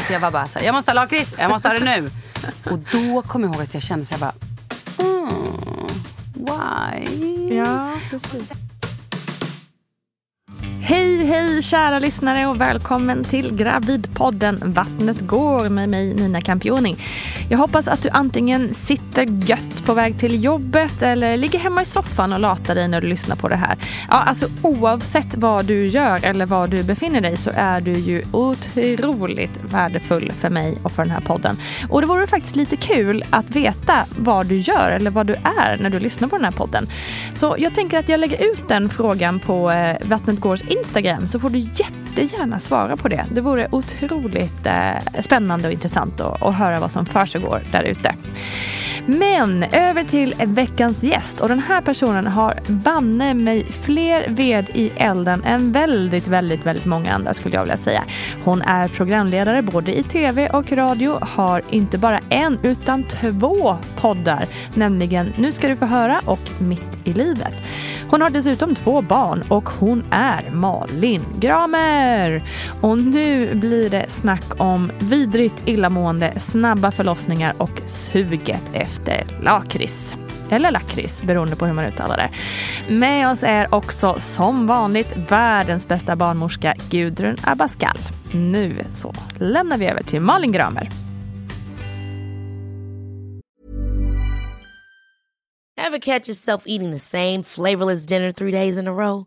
Så jag var bara så här, jag måste ha lakrits, jag måste ha det nu. Och då kom jag ihåg att jag kände så här bara, mm, why? Ja, precis. Hej, hej kära lyssnare och välkommen till Gravidpodden Vattnet går med mig Nina Campioni. Jag hoppas att du antingen sitter gött på väg till jobbet eller ligger hemma i soffan och latar dig när du lyssnar på det här. Ja, alltså oavsett vad du gör eller var du befinner dig så är du ju otroligt värdefull för mig och för den här podden. Och det vore faktiskt lite kul att veta vad du gör eller vad du är när du lyssnar på den här podden. Så jag tänker att jag lägger ut den frågan på eh, Vattnet Gårs Instagram så får du jättegärna svara på det. Det vore otroligt eh, spännande och intressant att, att höra vad som försiggår där ute. Men över till veckans gäst och den här personen har banne mig fler ved i elden än väldigt, väldigt, väldigt många andra skulle jag vilja säga. Hon är programledare både i tv och radio, har inte bara en utan två poddar, nämligen Nu ska du få höra och Mitt i livet. Hon har dessutom två barn och hon är Malin Gramer. Och nu blir det snack om vidrigt illamående, snabba förlossningar och suget efter lakrits. Eller lakrits, beroende på hur man uttalar det. Med oss är också som vanligt världens bästa barnmorska Gudrun Abascal. Nu så lämnar vi över till Malin Gramer. Ever catch yourself eating the same flavorless dinner three days in a row?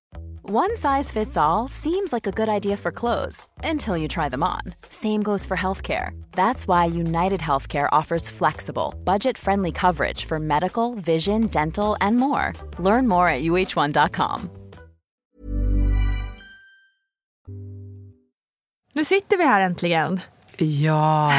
One size fits all seems like a good idea for clothes until you try them on. Same goes for healthcare. That's why United Healthcare offers flexible, budget friendly coverage for medical, vision, dental, and more. Learn more at uh1.com. Nu sitter vi här äntligen. Ja.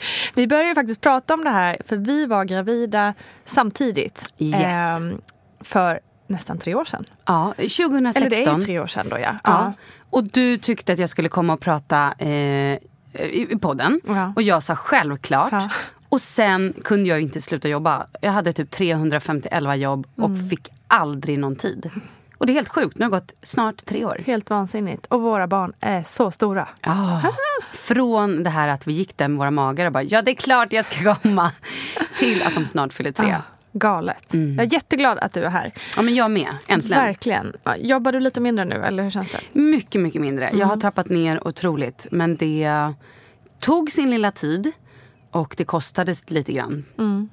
Vi började faktiskt prata om det här för vi var gravida samtidigt. Yes. Ehm, för nästan tre år sedan. Ja, 2016. Eller det är ju tre år sedan då ja. Ja. ja. Och du tyckte att jag skulle komma och prata eh, i i podden. Ja. Och jag sa självklart. Ja. Och sen kunde jag inte sluta jobba. Jag hade typ 351 jobb och Mm. fick aldrig någon tid. Och det är helt sjukt. Nu har det gått snart tre år. Helt vansinnigt. Och våra barn är så stora. Ah. Från det här att vi gick där med våra magar och bara ja det är klart jag ska komma. Till att de snart fyller tre. Ah, galet. Mm. Jag är jätteglad att du är här. Ja men jag med, äntligen. Verkligen. Jobbar du lite mindre nu eller hur känns det? Mycket, mycket mindre. Jag Mm. har trappat ner otroligt. Men det tog sin lilla tid och det kostade lite grann. Mm.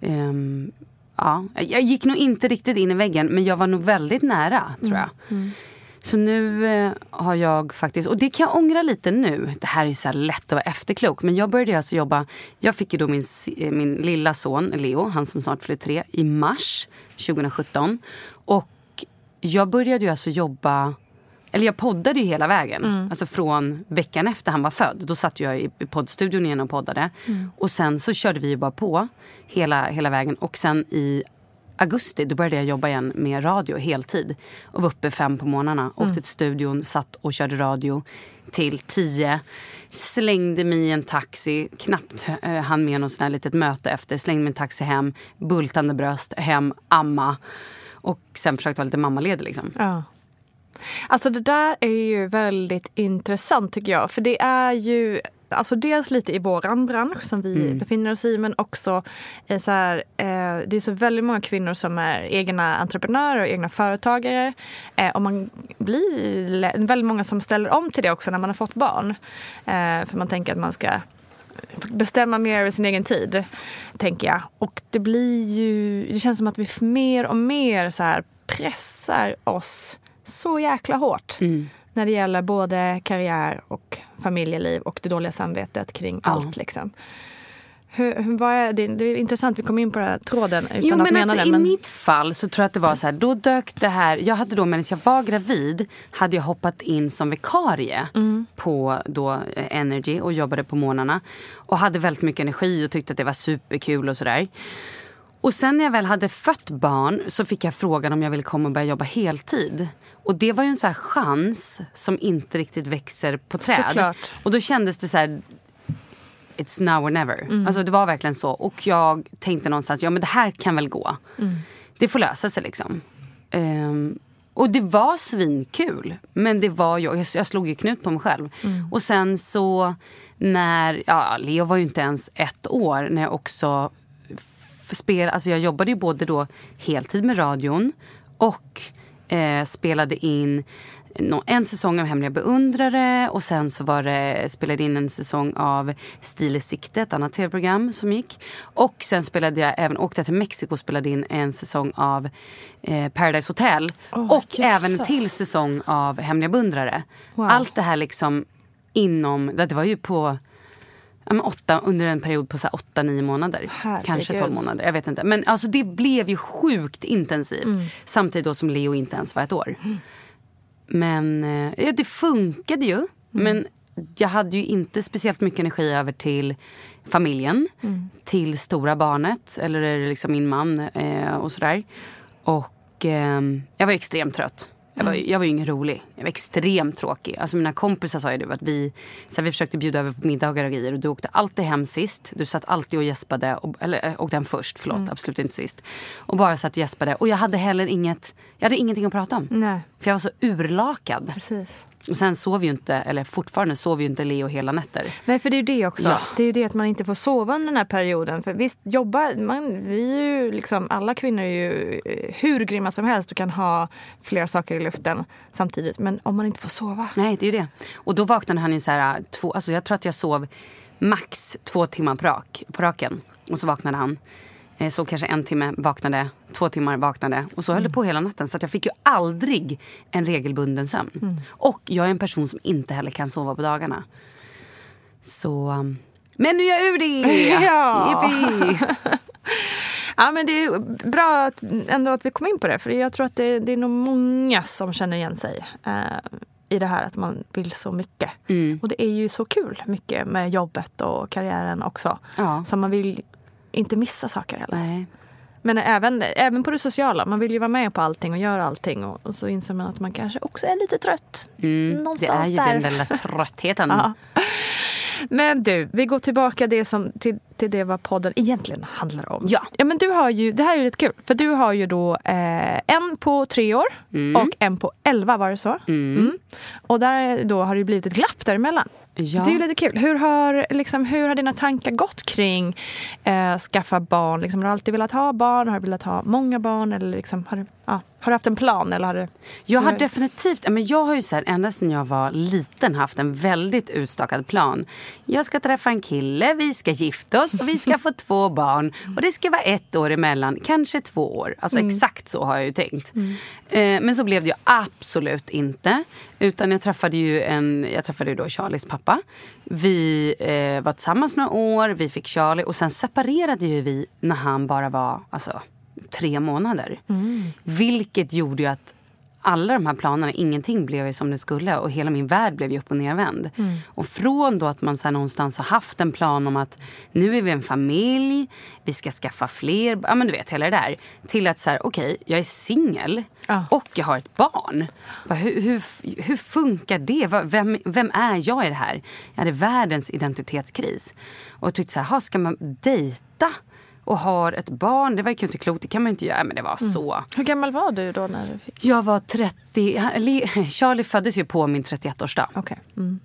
Ehm, ja, jag gick nog inte riktigt in i väggen men jag var nog väldigt nära tror jag. Så nu eh, har jag faktiskt, och det kan jag ångra lite nu. Det här är ju så lätt att vara efterklok. Men jag började alltså jobba, jag fick ju då min, eh, min lilla son Leo, han som snart fyller tre, i mars 2017. Och jag började ju alltså jobba, eller jag poddade ju hela vägen. Alltså från veckan efter han var född. Då satt jag i poddstudion igen och poddade. Och sen så körde vi ju bara på hela, hela vägen. Och sen i augusti då började jag jobba igen med radio heltid. Och var uppe fem på morgnarna. Åkte till studion, satt och körde radio till tio. Slängde mig i en taxi, knappt eh, hann med något sånt här litet möte efter. Slängde mig i en taxi hem, bultande bröst, hem, amma. Och sen försökte vara lite mammaledig liksom. Ja. Alltså det där är ju väldigt intressant tycker jag. För det är ju alltså dels lite i våran bransch som vi befinner oss i men också eh, så här, eh, det är så väldigt många kvinnor som är egna entreprenörer och egna företagare. Eh, och man blir väldigt många som ställer om till det också när man har fått barn. Eh, för man tänker att man ska bestämma mer över sin egen tid, tänker jag. Och det blir ju, det känns som att vi mer och mer så här pressar oss så jäkla hårt när det gäller både karriär och familjeliv och det dåliga samvetet kring Ja. allt. Liksom. Hur, vad är det, det är intressant, vi kom in på den här tråden utan Jo att men mena alltså det. i Men, mitt fall så tror jag att det var så här, då dök det här, jag hade då medan jag var gravid hade jag hoppat in som vikarie på då eh, Energy och jobbade på morgnarna. Och hade väldigt mycket energi och tyckte att det var superkul och sådär. Och sen när jag väl hade fött barn så fick jag frågan om jag ville komma och börja jobba heltid. Och det var ju en så här chans som inte riktigt växer på träd. Såklart. Och då kändes det så här, it's now or never. Alltså det var verkligen så. Och jag tänkte någonstans, ja men det här kan väl gå. Det får lösa sig liksom. Ehm, och det var svinkul. Men det var jag, jag, slog ju knut på mig själv. Och sen så när, ja Leo var ju inte ens ett år när jag också spel, alltså jag jobbade ju både då heltid med radion och eh, spelade in en säsong av Hemliga beundrare och sen så var det, spelade in en säsong av Stil i sikte, ett annat tv-program som gick. Och sen spelade jag även, åkte jag till Mexiko och spelade in en säsong av eh, Paradise Hotel. Åh, och jösses. även en till säsong av Hemliga beundrare. Wow. Allt det här liksom inom, det var ju på men åtta, under en period på så här åtta, nio månader. Herregud. Kanske tolv månader. Jag vet inte. Men alltså, det blev ju sjukt intensivt. Mm. Samtidigt då som Leo inte ens var ett år. Men eh, ja, det funkade ju. Mm. Men jag hade ju inte speciellt mycket energi över till familjen. Mm. Till stora barnet. Eller liksom min man eh, och sådär. Och eh, jag var extremt trött. Jag var, Mm. jag var ju ingen rolig. Jag var extremt tråkig. Alltså mina kompisar sa ju det, att vi, så vi försökte bjuda över på middagar och grejer. Och du åkte alltid hem sist. Du satt alltid och gäspade. Och, eller äh, åkte hem först, förlåt. Mm. Absolut inte sist. Och bara satt och gäspade. Och jag hade heller inget, jag hade ingenting att prata om. nej, För jag var så urlakad. precis. Och sen sov ju inte, eller fortfarande sov ju inte Leo hela nätter. Nej, för det är ju det också. Ja. Det är ju det att man inte får sova under den här perioden. För visst, jobba, man, vi är ju liksom, alla kvinnor är ju eh, hur grymma som helst och kan ha flera saker i luften samtidigt. Men om man inte får sova. Nej, det är ju det. Och då vaknade han ju så här, två, alltså jag tror att jag sov max två timmar på, rak, på raken. Och så vaknade han. Eh, Så kanske en timme vaknade, två timmar vaknade. Och så höll det på hela natten. Så jag fick ju aldrig en regelbunden sömn. Och jag är en person som inte heller kan sova på dagarna. Så... um, Men nu är jag ur det! Ja. Ja, men det är bra att, ändå att vi kom in på det. För jag tror att det, det är nog många som känner igen sig eh, i det här att man vill så mycket. Mm. Och det är ju så kul mycket med jobbet och karriären också. Ja. Så man vill inte missa saker heller. Nej. Men även, även på det sociala. Man vill ju vara med på allting och göra allting. Och, och så inser man att man kanske också är lite trött. Mm, det Någonstans är ju där. den lilla tröttheten. Ja. Men du, vi går tillbaka det som, till, till det vad podden egentligen handlar om. Ja. ja men du har ju, det här är lite kul, för du har ju då eh, en på tre år och en på elva, var det så? Mm. Och där då har det blivit ett glapp däremellan. Ja. Det är ju lite kul. Hur har, liksom, hur har dina tankar gått kring eh, skaffa barn? Liksom, har du alltid velat ha barn? Har du velat ha många barn? Eller liksom, har du, ja. Har du haft en plan? Eller har du... Jag har definitivt, ja, men jag har ju så här, ända sedan jag var liten haft en väldigt utstakad plan. Jag ska träffa en kille, vi ska gifta oss och vi ska få två barn. Och det ska vara ett år emellan, kanske två år. Alltså exakt så har jag ju tänkt. Eh, men så blev det ju absolut inte. Utan jag träffade ju, en, jag träffade ju då Charlies pappa. Vi eh, var tillsammans några år, vi fick Charlie och sen separerade ju vi när han bara var alltså, tre månader. Vilket gjorde ju att alla de här planerna, ingenting blev ju som det skulle och hela min värld blev ju upp och nervänd. Och från då att man så någonstans har haft en plan om att nu är vi en familj, vi ska skaffa fler, ja men du vet hela det där. Till att så här, okej, jag är singel Ja. och jag har ett barn. Hur, hur, hur funkar det? Vem, vem är jag i det här? Jag hade världens identitetskris. Och tyckte så här, "Ha, ska man dejta? Och har ett barn. Det verkar ju inte klokt, det kan man inte göra. Men det var så. Hur gammal var du då när du fick? Jag var 30, han- eller, Charlie föddes ju på min 31-årsdag. Okej. Mm.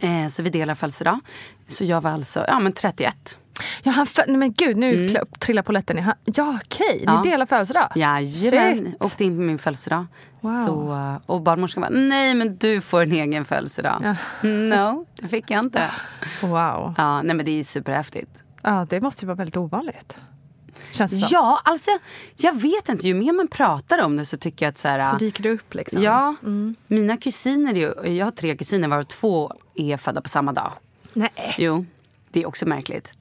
Eh, så vi delar födelsedag. Så jag var alltså ja, men 31. Ja, han Nej men gud, nu mm. trillar polletten i Ja okej, ni Ja. delar födelsedag? Jajamän, Shit. åkte in på min födelsedag. Wow. Så, eh, och barnmorskan bara, nej men du får en egen födelsedag. Ja. No, det fick jag inte. Wow. Ja, nej men det är superhäftigt. Ja, det måste ju vara väldigt ovanligt. Känns det som. Ja, alltså jag vet inte. Ju mer man pratar om det så tycker jag att så här, Så dyker det upp liksom? Ja, mina kusiner, är jag har tre kusiner varav två är födda på samma dag. Nej. Jo, det är också märkligt.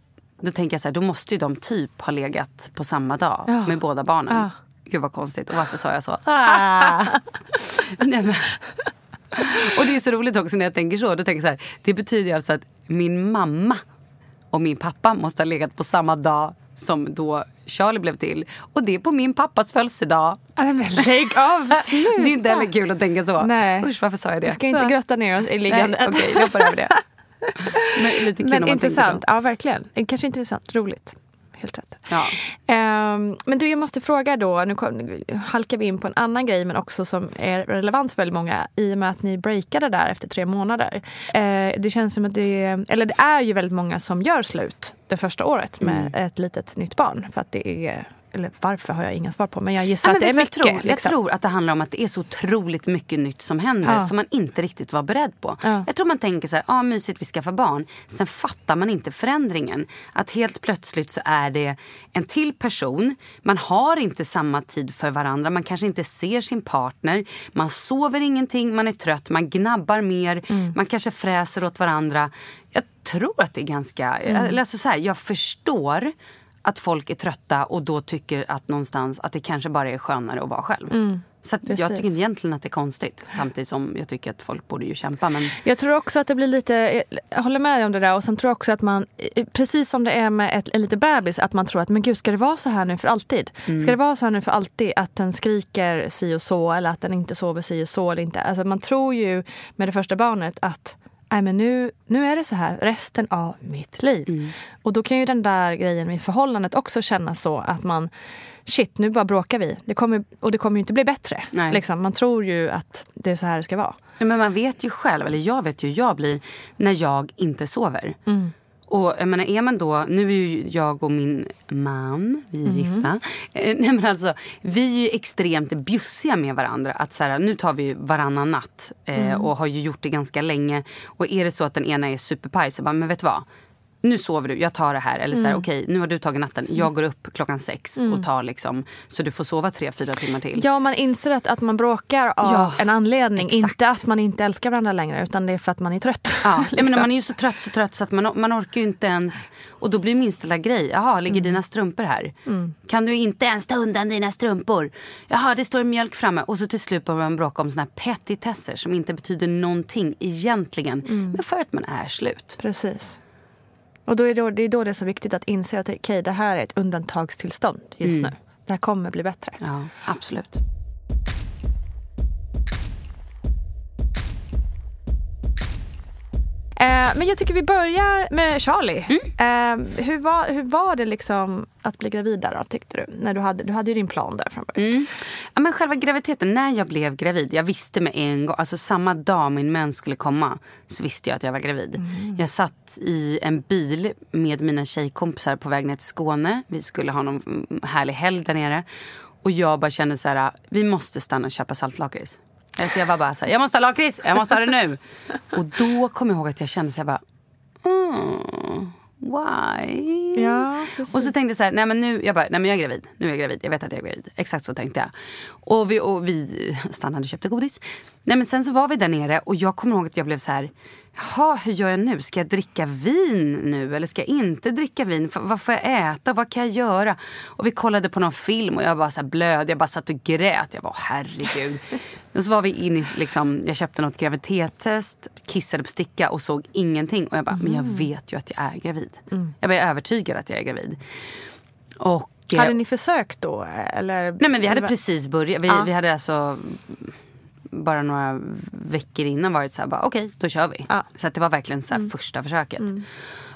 Då tänker jag så här, då måste ju de typ ha legat på samma dag Ja. med båda barnen. Ja. Gud vad konstigt. Och varför sa jag så? Ah. Nej, men. Och det är så roligt också när jag tänker så. Då tänker jag så här, det betyder alltså att min mamma och min pappa måste ha legat på samma dag som då Charlie blev till. Och det är på min pappas födelsedag. Men lägg av, sluta! Det är inte heller kul att tänka så. Nej. Usch, varför sa jag det? Vi ska inte grotta ner oss i liggandet. okej, vi hoppar över det. Men lite kul Men intressant. Ja, verkligen. Kanske intressant. Roligt. Helt rätt. Ja. Ehm, men du, jag måste fråga då, nu kom, nu halkar vi in på en annan grej men också som är relevant för väldigt många i och med att ni breakade där efter tre månader. Eh, det känns som att det, eller det är ju väldigt många som gör slut det första året med Mm. ett litet nytt barn. För att det är, eller varför har jag inga svar på, men jag gissar Ja, att det är mycket. jag, tror? liksom. jag tror att det handlar om att det är så otroligt mycket nytt som händer Ja. som man inte riktigt var beredd på. Ja. Jag tror man tänker så här, ah, mysigt vi skaffar barn. Sen fattar man inte förändringen. Att helt plötsligt så är det en till person. Man har inte samma tid för varandra. Man kanske inte ser sin partner. Man sover ingenting, man är trött, man gnabbar mer. Mm. Man kanske fräser åt varandra. Jag tror att det är ganska... Mm. Alltså så här, jag förstår att folk är trötta och då tycker att någonstans att det kanske bara är skönare att vara själv. så att jag Mm. tycker egentligen att det är konstigt. Samtidigt som jag tycker att folk borde ju kämpa. Men Jag tror också att det blir lite, jag håller med dig om det där och sen tror jag också att man, precis som det är med ett, en liten bebis, att man tror att men gud ska det vara så här nu för alltid? Mm. Ska det vara så här nu för alltid att den skriker si och så eller att den inte sover si och så eller inte? Alltså man tror ju med det första barnet att Nej, men nu, nu är det så här resten av mitt liv. Mm. Och då kan ju den där grejen med förhållandet också kännas så att man Shit, nu bara bråkar vi. Det kommer, och det kommer ju inte bli bättre. Liksom, man tror ju att det är så här det ska vara. Men man vet ju själv, eller jag vet ju jag blir när jag inte sover. Mm. Och jag menar, är man då, nu är ju jag och min man, vi är gifta. Eh, nej men alltså, vi är ju extremt bjussiga med varandra. Att så här, nu tar vi varannan natt eh, och har ju gjort det ganska länge. Och är det så att den ena är superpaj så bara, men vet du vad? Nu sover du, jag tar det här. Eller så här, okej nu har du tagit natten. Jag går upp klockan sex och tar liksom, så du får sova tre, fyra timmar till. Ja, man inser att, att man bråkar av Ja, en anledning. exakt. Inte att man inte älskar varandra längre utan det är för att man är trött. Ja, liksom. menar, man är ju så trött så trött så att man, man orkar ju inte ens. Och då blir minsta lilla grej. Jaha, ligger dina strumpor här? Kan du inte ens ta undan dina strumpor? Jaha, det står mjölk framme. Och så till slut börjar man bråka om såna här petitesser som inte betyder någonting egentligen. Men för att man är slut. Precis. Och då är då, det är då det är så viktigt att inse att okej, det här är ett undantagstillstånd just nu. Det här kommer bli bättre. Ja, absolut. Men jag tycker vi börjar med Charlie. Mm. Eh, hur, var, hur var det liksom att bli gravid där då, tyckte du? När du, hade, du hade ju din plan där från början. Mm. Ja, men själva graviditeten, när jag blev gravid, jag visste med en gång, alltså samma dag min mens skulle komma så visste jag att jag var gravid. Jag satt i en bil med mina tjejkompisar på väg ner till Skåne. Vi skulle ha någon mm, härlig helg där nere. Och jag bara kände så här, vi måste stanna och köpa saltlakrits. Alltså jag var bara så här, jag måste ha lakrits, jag måste ha det nu. Och då kom jag ihåg att jag kände så här bara, mm, why? Ja, och så tänkte jag så här, nej men nu, jag bara, nej men jag är gravid. Nu är jag gravid, jag vet att jag är gravid. Exakt så tänkte jag. Och vi, och vi stannade och köpte godis. Nej men sen så var vi där nere och jag kommer ihåg att jag blev så här, jaha hur gör jag nu? Ska jag dricka vin nu eller ska jag inte dricka vin? F- Vad får jag äta? Vad kan jag göra? Och vi kollade på någon film och jag bara så här blöd. Jag bara satt och grät. Jag bara herregud. Och så var vi inne i, liksom, jag köpte något graviditetstest, kissade på sticka och såg ingenting. Och jag bara, men jag vet ju att jag är gravid. Jag bara, jag är övertygad att jag är gravid. Och, eh, Hade ni försökt då? Eller? Nej men vi hade precis börjat. Vi, Ja. vi hade alltså bara några veckor innan varit så här, bara okej då kör vi. Ja. Mm. Så det var verkligen så här första försöket.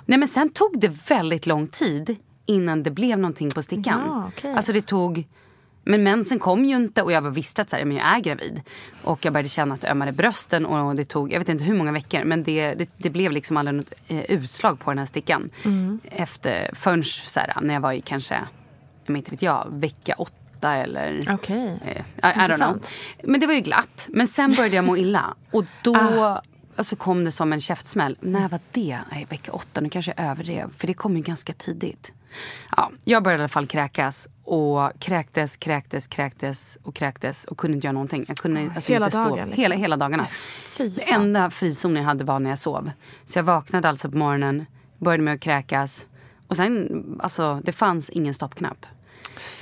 Nej men sen tog det väldigt lång tid innan det blev någonting på stickan. Ja, okej. Alltså det tog men mensen kom ju inte och jag visste att så här, men jag är gravid. Och jag började känna att det ömmade brösten och det tog, jag vet inte hur många veckor, men det, det, det blev liksom aldrig något eh, utslag på den här stickan. Mm. Efter, förrän så här, när jag var i kanske, jag inte vet jag, vecka åtta eller Okej. Eh, I, I don't know. Men det var ju glatt. Men sen började jag må illa. Och då Ah. alltså kom det som en käftsmäll. När var det? Nej, vecka åtta. Nu kanske jag överdrev. För det kom ju ganska tidigt. Ja, jag började i alla fall kräkas. Och kräktes, kräktes, kräktes och kräktes. Och kunde inte göra någonting. Jag kunde alltså hela inte stå. dagen, liksom. Hela, hela dagarna. Fy Det fan. enda frizon jag hade var när jag sov. Så jag vaknade alltså på morgonen. Började med att kräkas. Och sen, alltså det fanns ingen stoppknapp.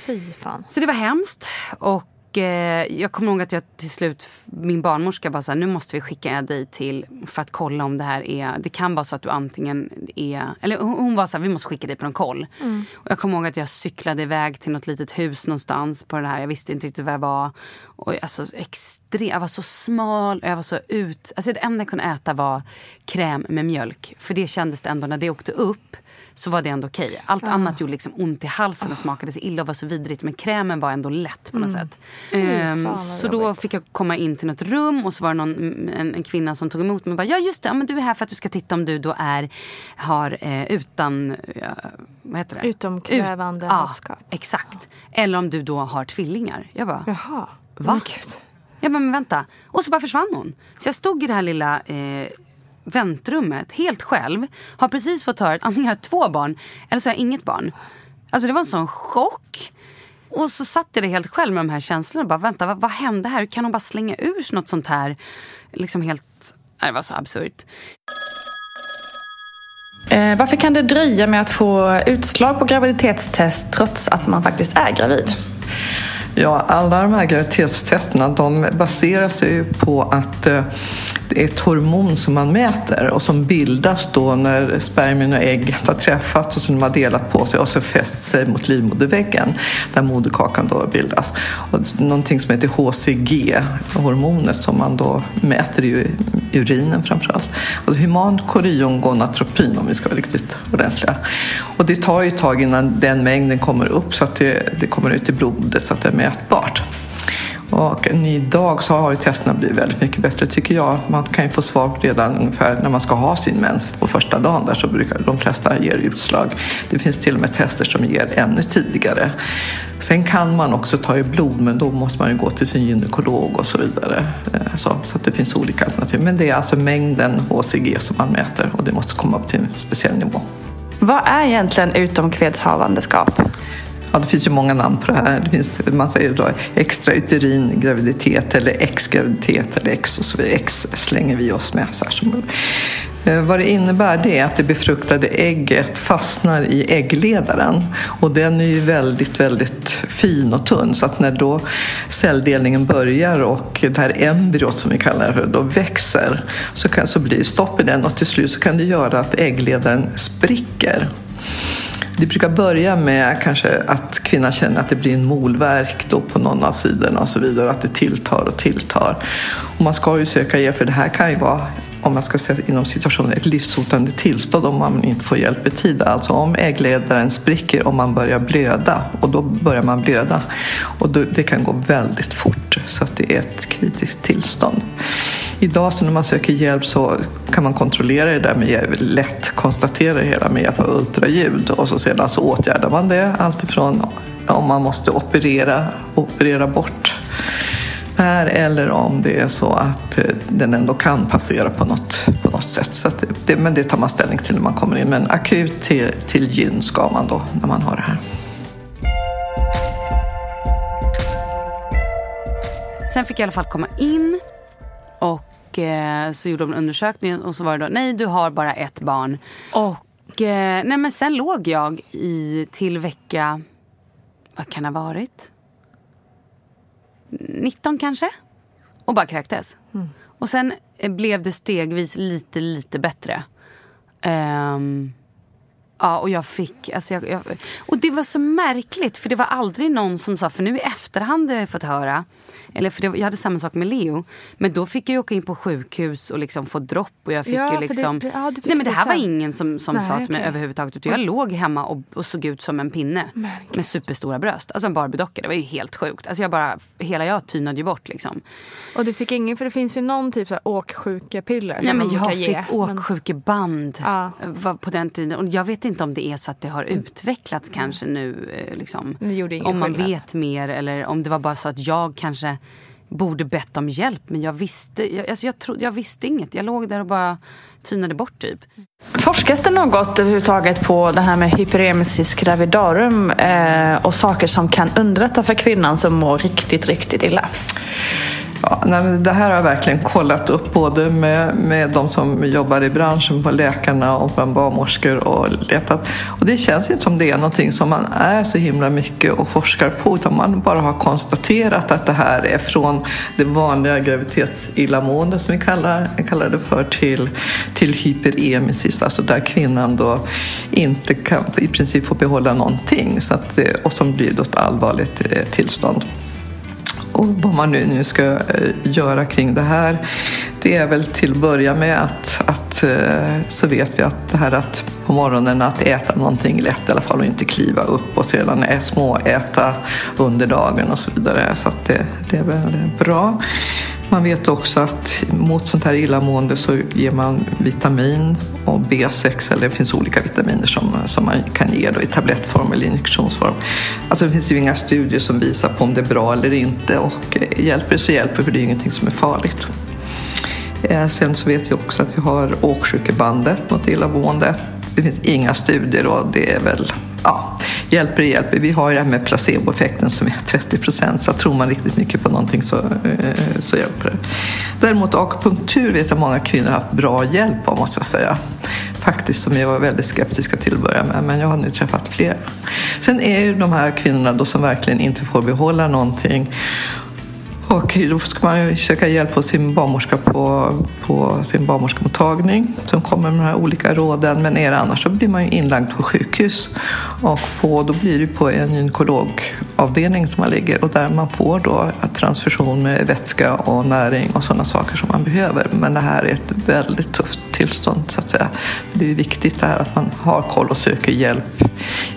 Fy fan. Så det var hemskt. Och jag kommer ihåg att jag till slut, min barnmorska bara så här, nu måste vi skicka dig till för att kolla om det här är, det kan vara så att du antingen är, eller hon, var så här, vi måste skicka dig på en koll. Och jag kommer ihåg att jag cyklade iväg till något litet hus någonstans på det här, jag visste inte riktigt vad jag var. Och alltså extrem, jag var så smal och jag var så ut, alltså det enda jag kunde äta var kräm med mjölk. För det kändes det ändå när det åkte upp så var det ändå okej. Allt annat gjorde liksom ont i halsen och smakade så illa och var så vidrigt. Men krämen var ändå lätt på något sätt. Ehm, fan, vad så då jobbigt. fick jag komma in till något rum och så var det någon, en, en kvinna som tog emot mig och bara, ja just det, ja, men du är här för att du ska titta om du då är, har eh, utan, ja, vad heter det? Utomkvävande ja, havskap. exakt. Eller om du då har tvillingar. Jag bara, Jaha. Va? Jag bara, men vänta. Och så bara försvann hon. Så jag stod i det här lilla eh, väntrummet helt själv. Har precis fått höra att antingen har jag två barn eller så har jag inget barn. Alltså det var en sån chock. Och så satt jag där helt själv med de här känslorna och bara vänta vad, vad hände här? Kan hon bara slänga ur sig något sånt här? Liksom helt, nej, det var så absurt. Eh, varför kan det dröja med att få utslag på graviditetstest trots att man faktiskt är gravid? Ja, alla de här graviditetstesterna de baserar sig ju på att eh, ett hormon som man mäter och som bildas då när spermien och ägget har träffats och som de har delat på sig och så fäst sig mot livmoderväggen där moderkakan då bildas. Och någonting som heter HCG, hormonet som man då mäter i urinen framförallt. Alltså human koriongonatropin om vi ska vara riktigt ordentliga. Och det tar ju ett tag innan den mängden kommer upp så att det, det kommer ut i blodet så att det är mätbart. Och idag så har ju testerna blivit väldigt mycket bättre tycker jag. Man kan ju få svar redan ungefär när man ska ha sin mens på första dagen där så brukar de flesta ge utslag. Det finns till och med tester som ger ännu tidigare. Sen kan man också ta i blod men då måste man ju gå till sin gynekolog och så vidare. Eh, så, så att det finns olika alternativ. Men det är alltså mängden HCG som man mäter och det måste komma upp till en speciell nivå. Vad är egentligen utomkvedshavandeskap? Ja, det finns ju många namn på det här. Det finns, man säger då extrauterin graviditet eller ex-graviditet eller ex och så vidare. Ex slänger vi oss med. Så här som, eh, vad det innebär det är att det befruktade ägget fastnar i äggledaren och den är ju väldigt, väldigt fin och tunn så att när då celldelningen börjar och det här embryot som vi kallar det för då växer så, kan, så blir det stopp i den och till slut så kan det göra att äggledaren spricker. Det brukar börja med kanske att kvinnan känner att det blir en molverk då på någon av sidorna och så vidare, att det tilltar och tilltar. Och man ska ju söka hjälp för det här kan ju vara om man ska säga inom situationen ett livshotande tillstånd om man inte får hjälp i tid. Alltså om äggledaren spricker och man börjar blöda och då börjar man blöda. Och då, det kan gå väldigt fort så att det är ett kritiskt tillstånd. Idag så när man söker hjälp så kan man kontrollera det där med hjälp, lätt konstatera det hela med hjälp av ultraljud och så sedan så åtgärdar man det alltifrån om man måste operera, operera bort är eller om det är så att eh, den ändå kan passera på något, på något sätt. Så det, men det tar man ställning till när man kommer in. Men akut till, till gyn ska man då när man har det här. Sen fick jag i alla fall komma in och eh, så gjorde de en undersökning och så var det då, nej du har bara ett barn. Och eh, nej men sen låg jag i till vecka, vad kan det ha varit? 19 kanske. Och bara kräktes. Mm. Och sen eh, blev det stegvis lite, lite bättre. Um, ja, och jag fick... Alltså jag, jag, och det var så märkligt, för det var aldrig någon som sa... För nu i efterhand har jag fått höra eller för det, jag hade samma sak med Leo. Men då fick jag åka in på sjukhus och liksom få dropp. Och jag fick ja, liksom... Det, ja, nej men det här var ingen som, som nej, sa till mig överhuvudtaget. Utan jag låg hemma och, och såg ut som en pinne. Märkligt. Med superstora bröst. Alltså en Barbiedocka. Det var ju helt sjukt. Alltså jag bara, hela jag tynade ju bort liksom. Och du fick ingen, för det finns ju någon typ så här åksjukepiller Nej men jag fick ge, åksjukeband ja. på den tiden. Och jag vet inte om det är så att det har utvecklats mm. kanske nu. Eh, liksom. om man skillnad. vet mer eller om det var bara så att jag kanske borde bett om hjälp. Men jag visste, jag, alltså jag, tro, jag visste inget. Jag låg där och bara tynade bort typ. Forskas det något överhuvudtaget på det här med hyperemesis gravidarum eh, och saker som kan underlätta för kvinnan som mår riktigt, riktigt illa? Ja, nej, det här har jag verkligen kollat upp både med, med de som jobbar i branschen, på läkarna och bland barnmorskor och letat. Och det känns inte som det är någonting som man är så himla mycket och forskar på utan man bara har konstaterat att det här är från det vanliga graviditetsillamående som vi kallar, kallar det för till, till hyperemesis, alltså där kvinnan då inte kan i princip få behålla någonting så att, och som blir då ett allvarligt eh, tillstånd. Och vad man nu, nu ska eh, göra kring det här, det är väl till att börja med att, att eh, så vet vi att det här att på morgonen att äta någonting lätt i alla fall och inte kliva upp och sedan små äta under dagen och så vidare. Så att det, det är väl bra. Man vet också att mot sånt här illamående så ger man vitamin och B6 eller det finns olika vitaminer som, som man kan ge då i tablettform eller injektionsform. Alltså det finns ju inga studier som visar på om det är bra eller inte och hjälper så hjälper för det är ingenting som är farligt. Eh, sen så vet vi också att vi har åksjukebandet mot illamående. Det finns inga studier och det är väl ja, hjälper hjälper. Vi har ju det här med placeboeffekten som är 30 procent så tror man riktigt mycket på någonting så, eh, så hjälper det. Däremot akupunktur vet jag många kvinnor har haft bra hjälp av måste jag säga. Faktiskt som jag var väldigt skeptiska till att börja med men jag har nu träffat fler. Sen är ju de här kvinnorna då som verkligen inte får behålla någonting och då ska man ju söka hjälp hos sin barnmorska på, på sin barnmorskemottagning som kommer med de här olika råden. Men är det annars så blir man ju inlagd på sjukhus. Och på, då blir det på en gynekologavdelning som man ligger och där man får då transfusion med vätska och näring och sådana saker som man behöver. Men det här är ett väldigt tufft tillstånd så att säga. Det är viktigt det här att man har koll och söker hjälp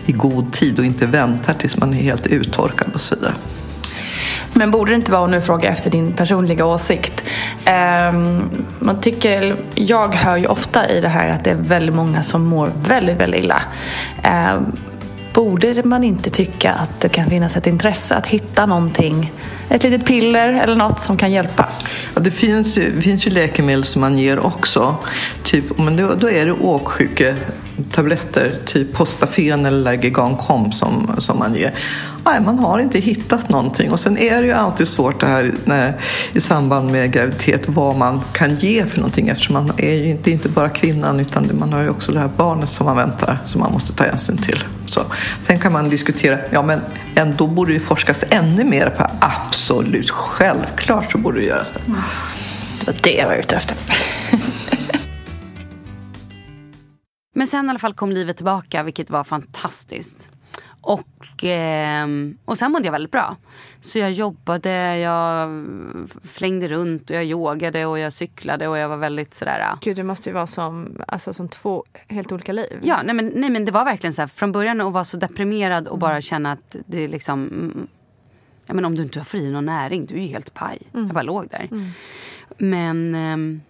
i god tid och inte väntar tills man är helt uttorkad och så vidare. Men borde det inte vara, och nu frågar jag efter din personliga åsikt. Ehm, man tycker, jag hör ju ofta i det här att det är väldigt många som mår väldigt, väldigt illa. Ehm, borde man inte tycka att det kan finnas ett intresse att hitta någonting, ett litet piller eller något som kan hjälpa? Ja, det finns ju, finns ju läkemedel som man ger också. Typ, men då, då är det åksjuke tabletter, typ Postafen eller Lagegancom som, som man ger. Nej, man har inte hittat någonting. Och sen är det ju alltid svårt det här när, i samband med graviditet vad man kan ge för någonting eftersom man är ju inte, inte bara kvinnan utan man har ju också det här barnet som man väntar som man måste ta hänsyn till. Så, sen kan man diskutera, ja men ändå borde det forskas ännu mer på absolut, självklart så borde det göras det. Mm. Det var det jag var ute efter. Men sen i alla fall kom livet tillbaka, vilket var fantastiskt. Och, eh, och sen mådde jag väldigt bra. Så jag jobbade, jag flängde runt och jag yogade och jag cyklade och jag var väldigt sådär... Gud, det måste ju vara som, alltså, som två helt olika liv. Ja, nej men, nej, men det var verkligen så här, från början att vara så deprimerad och mm. bara känna att det är liksom... Ja, men om du inte har fri någon näring, du är ju helt paj. Mm. Jag bara låg där. Mm. Men... Eh,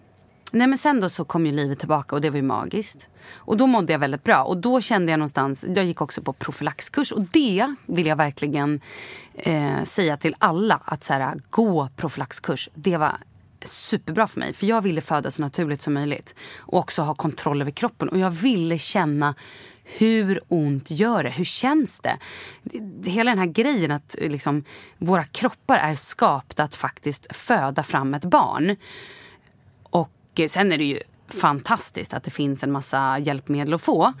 nej men sen då så kom ju livet tillbaka och det var ju magiskt. Och då mådde jag väldigt bra. Och då kände jag någonstans, jag gick också på profylaxkurs och det vill jag verkligen eh, säga till alla. Att så här, gå profylaxkurs, det var superbra för mig. För jag ville föda så naturligt som möjligt. Och också ha kontroll över kroppen. Och jag ville känna hur ont gör det? Hur känns det? Hela den här grejen att liksom, våra kroppar är skapta att faktiskt föda fram ett barn. Och sen är det ju fantastiskt att det finns en massa hjälpmedel att få.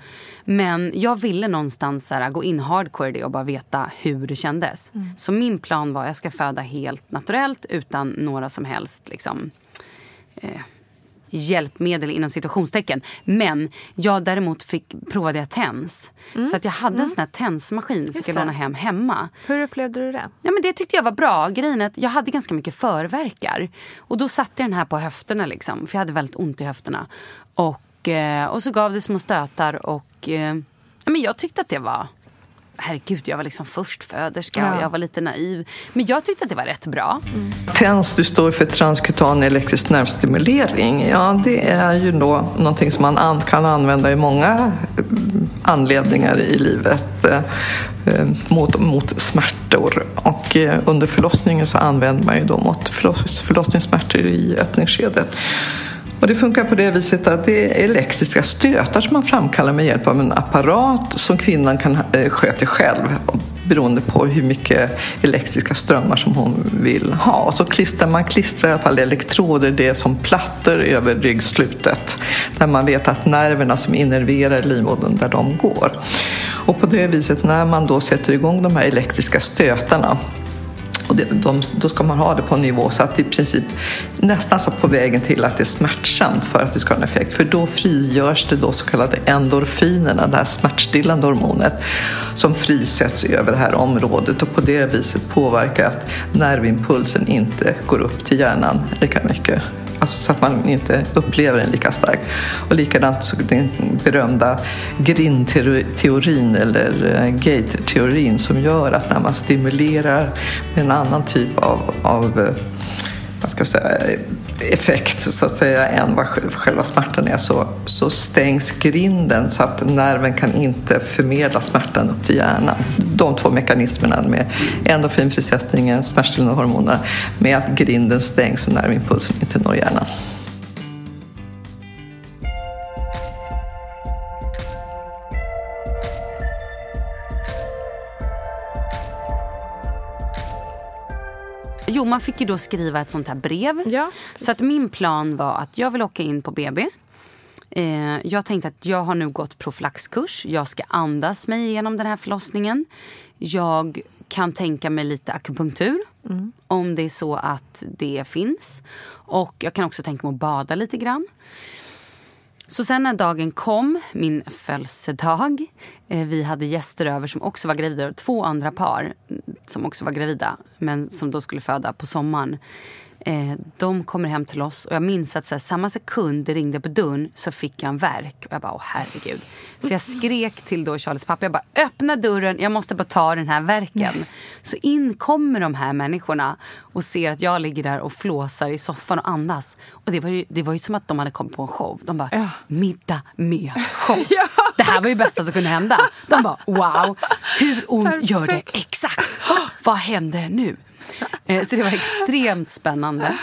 Men jag ville någonstans här, gå in hardcore i det och bara veta hur det kändes. Mm. Så min plan var att jag ska föda helt naturellt utan några som helst liksom, eh, hjälpmedel inom situationstecken. Men jag däremot fick provade jag TENS. Mm. Så att jag hade en mm. sån här TENS-maskin fick jag låna hem hemma. Hur upplevde du det? Ja, men det tyckte jag var bra. Grejen att jag hade ganska mycket förverkar. Och då satte jag den här på höfterna liksom. För jag hade väldigt ont i höfterna. Och, eh, och så gav det små stötar och eh, ja, men jag tyckte att det var herregud, jag var liksom förstföderska ja. och jag var lite naiv. Men jag tyckte att det var rätt bra. Mm. TENS det står för transkutan elektrisk nervstimulering. Ja, det är ju då någonting som man kan använda i många mm, anledningar i livet eh, eh, mot, mot smärtor. Och eh, under förlossningen så använder man ju då mot förlossningssmärtor i öppningsskedet. Och det funkar på det viset att det är elektriska stötar som man framkallar med hjälp av en apparat som kvinnan kan eh, sköta själv beroende på hur mycket elektriska strömmar som hon vill ha. Och så klistrar man klistrar i alla fall elektroder, det är som plattor över ryggslutet där man vet att nerverna som innerverar livmodern, där de går. Och på det viset, när man då sätter igång de här elektriska stötarna och det, de, då ska man ha det på en nivå så att det i princip nästan så på vägen till att det är smärtsamt för att det ska ha en effekt. För då frigörs det då så kallade endorfinerna, det här smärtstillande hormonet som frisätts över det här området och på det viset påverkar att nervimpulsen inte går upp till hjärnan lika mycket. Alltså så att man inte upplever den lika starkt. Och likadant så den berömda grindteorin eller eh, gate-teorin som gör att när man stimulerar med en annan typ av, av eh, vad ska jag säga, effekt så att säga än vad själva smärtan är så, så stängs grinden så att nerven kan inte förmedla smärtan upp till hjärnan. De två mekanismerna med endorfinfrisättningen, smärtstillande hormoner med att grinden stängs och nervimpulsen inte når hjärnan. Jo, man fick ju då skriva ett sånt här brev. Ja, så att min plan var att jag vill åka in på BB. Eh, jag tänkte att jag har nu gått profylaxkurs. Jag ska andas mig igenom den här förlossningen. Jag kan tänka mig lite akupunktur. Mm. Om det är så att det finns. Och jag kan också tänka mig att bada lite grann. Så sen när dagen kom, min födelsedag, eh, vi hade gäster över som också var gravida. Två andra par som också var gravida, men som då skulle föda på sommaren. Eh, de kommer hem till oss och jag minns att så här, samma sekund det ringde på dörren så fick jag en verk. Och jag bara, åh herregud. Så jag skrek till då Charlies pappa, jag bara öppna dörren, jag måste bara ta den här verken. Så in kommer de här människorna och ser att jag ligger där och flåsar i soffan och andas. Och det var ju, det var ju som att de hade kommit på en show. De bara, ja. middag med show. ja, det här var ju bästa som kunde hända. De bara, wow, hur ont Perfekt. gör det exakt? Vad händer nu? Eh, så det var extremt spännande.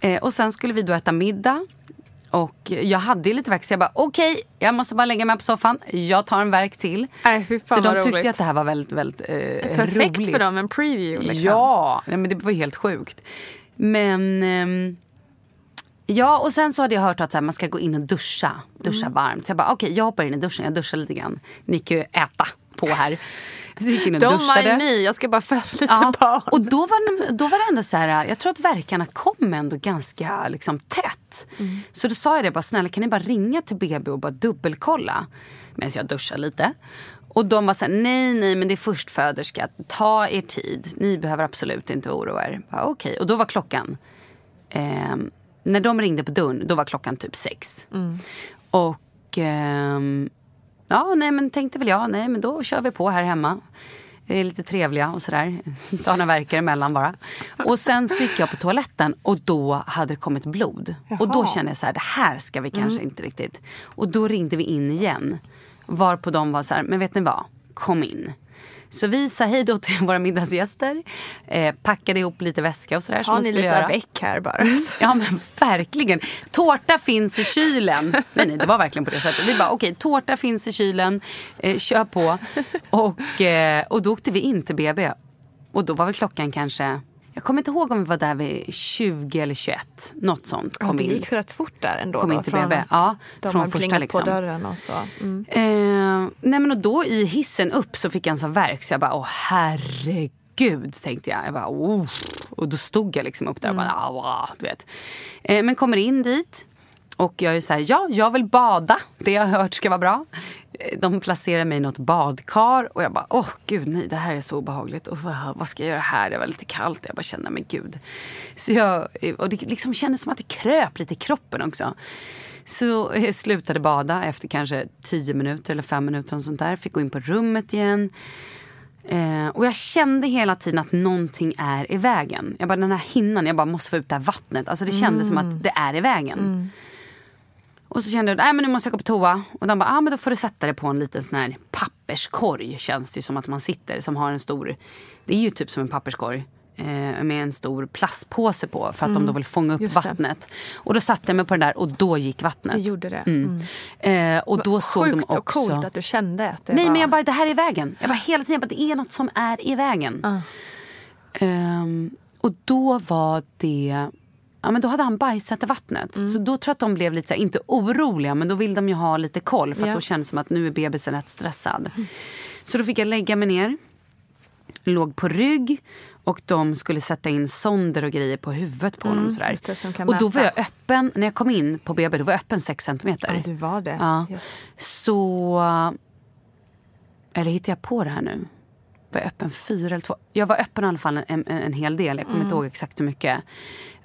Eh, och sen skulle vi då äta middag. Och jag hade lite verk så jag bara okej, okay, jag måste bara lägga mig på soffan. Jag tar en verk till. Äh, så de tyckte roligt. att det här var väldigt, väldigt eh, Perfekt roligt. för dem, en preview. Liksom. Ja, men det var helt sjukt. Men eh, Ja, och sen så hade jag hört att så här, man ska gå in och duscha. Duscha mm. varmt. Så jag bara okej, okay, jag hoppar in i duschen. Jag duschar lite grann. Ni kan ju äta på här. Så gick in och Don't duschade. mind me, jag ska bara föda lite ja, barn. Och då var, då var det ändå så här, jag tror att verkarna kom ändå ganska liksom, tätt. Mm. Så då sa jag det bara, snälla kan ni bara ringa till BB och bara dubbelkolla? Medan jag duschar lite. Och de var så här, nej, nej, men det är förstföderska. Ta er tid. Ni behöver absolut inte oroa er. Okej. Okay. Och då var klockan, eh, när de ringde på dörren, då var klockan typ sex. Mm. Och eh, Ja, nej men tänkte väl jag, nej men då kör vi på här hemma. är lite trevliga och sådär. Ta några verkar emellan bara. Och sen så gick jag på toaletten och då hade det kommit blod. Och då kände jag så här, det här ska vi kanske inte riktigt. Och då ringde vi in igen. Varpå de var så här, men vet ni vad? Kom in. Så vi sa hej då till våra middagsgäster. Eh, packade ihop lite väska och sådär. man ni lite göra. väck här bara. Ja men verkligen. Tårta finns i kylen. Nej, nej det var verkligen på det sättet. Vi bara okej, tårta finns i kylen. Eh, kör på. Och, eh, och då åkte vi in till BB. Och då var väl klockan kanske, jag kommer inte ihåg om vi var där vid 20 eller 21. Något sånt Ja, kom det in. gick rätt fort där ändå. Kom då, in till från Ja, de från första liksom. på dörren och så. Mm. Eh, nej men och då i hissen upp så fick jag en sån värk så jag bara, åh herregud tänkte jag. jag bara, oh. Och då stod jag liksom upp där och bara, "Ah, du vet. Eh, men kommer in dit och jag är så här, ja jag vill bada. Det jag har hört ska vara bra. De placerar mig i något badkar och jag bara, åh gud nej det här är så obehagligt. Och vad, ska jag göra här? Det var lite kallt. Jag bara kände, men gud. Så jag, och det liksom kändes som att det kröp lite i kroppen också. Så jag slutade bada efter kanske 10 minuter eller 5 minuter. Och sånt där. Fick gå in på rummet igen. Eh, och jag kände hela tiden att någonting är i vägen. Jag bara, den här hinnan, jag bara måste få ut det här vattnet. Alltså det kändes som att det är i vägen. Och så kände jag, men nu måste jag gå på toa. Och de bara, ah, men då får du sätta dig på en liten sån här papperskorg. Känns det ju som att man sitter. Som har en stor, det är ju typ som en papperskorg. Eh, med en stor plastpåse på. För att de då vill fånga upp Mm. vattnet. Och då satte jag mig på den där och då gick vattnet. Det gjorde det. Mm. Eh, och då såg de också... och coolt att du kände att det Nej var... men jag bara, det här är i vägen. Jag bara hela tiden, jag bara, det är något som är i vägen. Ehm, och då var det, ja men då hade han bajsat i vattnet. Mm. Så då tror jag att de blev lite, här, inte oroliga men då vill de ju ha lite koll. För att Ja. då kändes det som att nu är bebisen rätt stressad. Så då fick jag lägga mig ner. Låg på rygg och de skulle sätta in sonder och grejer på huvudet på honom. Och, sådär. Mm, det, och då var jag öppen, när jag kom in på BB, då var jag öppen 6 centimeter. Ja, du var det. Ja. Just. Så... Eller hittar jag på det här nu? Var jag öppen fyra eller två? Jag var öppen i alla fall en, en, en hel del. Jag kommer Mm. inte ihåg exakt hur mycket.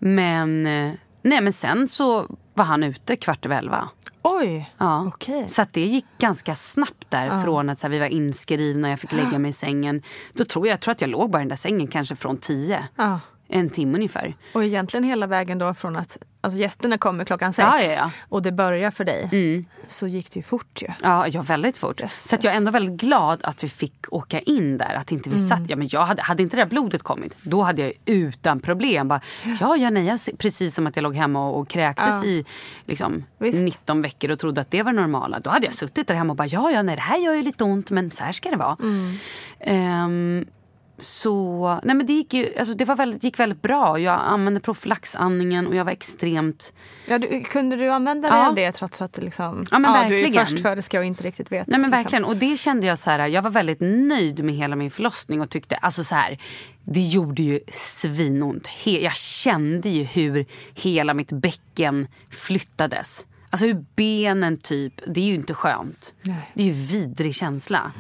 Men, eh, nej, men sen så var han ute kvart över elva. Oj, Ja. okej. Så det gick ganska snabbt där. Från att så här, vi var inskrivna, jag fick lägga mig i sängen. Då tror jag, jag tror att jag låg bara i den där sängen kanske från tio. Ja. En timme ungefär. Och egentligen hela vägen då från att alltså gästerna kommer klockan sex Ja, ja, ja. och det börjar för dig. Så gick det ju fort ju. Ja, ja väldigt fort. Jösses. Så jag är ändå väldigt glad att vi fick åka in där. Att inte vi Mm. satt, ja, men jag hade, hade inte det där blodet kommit, då hade jag utan problem bara, ja, ja nej, jag, precis som att jag låg hemma och, och kräktes i liksom, Visst. 19 veckor och trodde att det var det normala. Då hade jag suttit där hemma och bara, ja, ja, nej, det här gör ju lite ont, men så här ska det vara. Mm. Ehm, så, nej men det gick ju, alltså det var väldigt, gick väldigt bra. Jag använde profylaxandningen och jag var extremt Ja, du, kunde du använda dig Ja. av det trots att liksom, Ja, men du är förstföderska och inte riktigt vet? Nej men liksom. verkligen. Och det kände jag så här, jag var väldigt nöjd med hela min förlossning och tyckte, alltså så här, det gjorde ju svinont. He- jag kände ju hur hela mitt bäcken flyttades. Alltså hur benen typ, det är ju inte skönt. Nej. Det är ju vidrig känsla.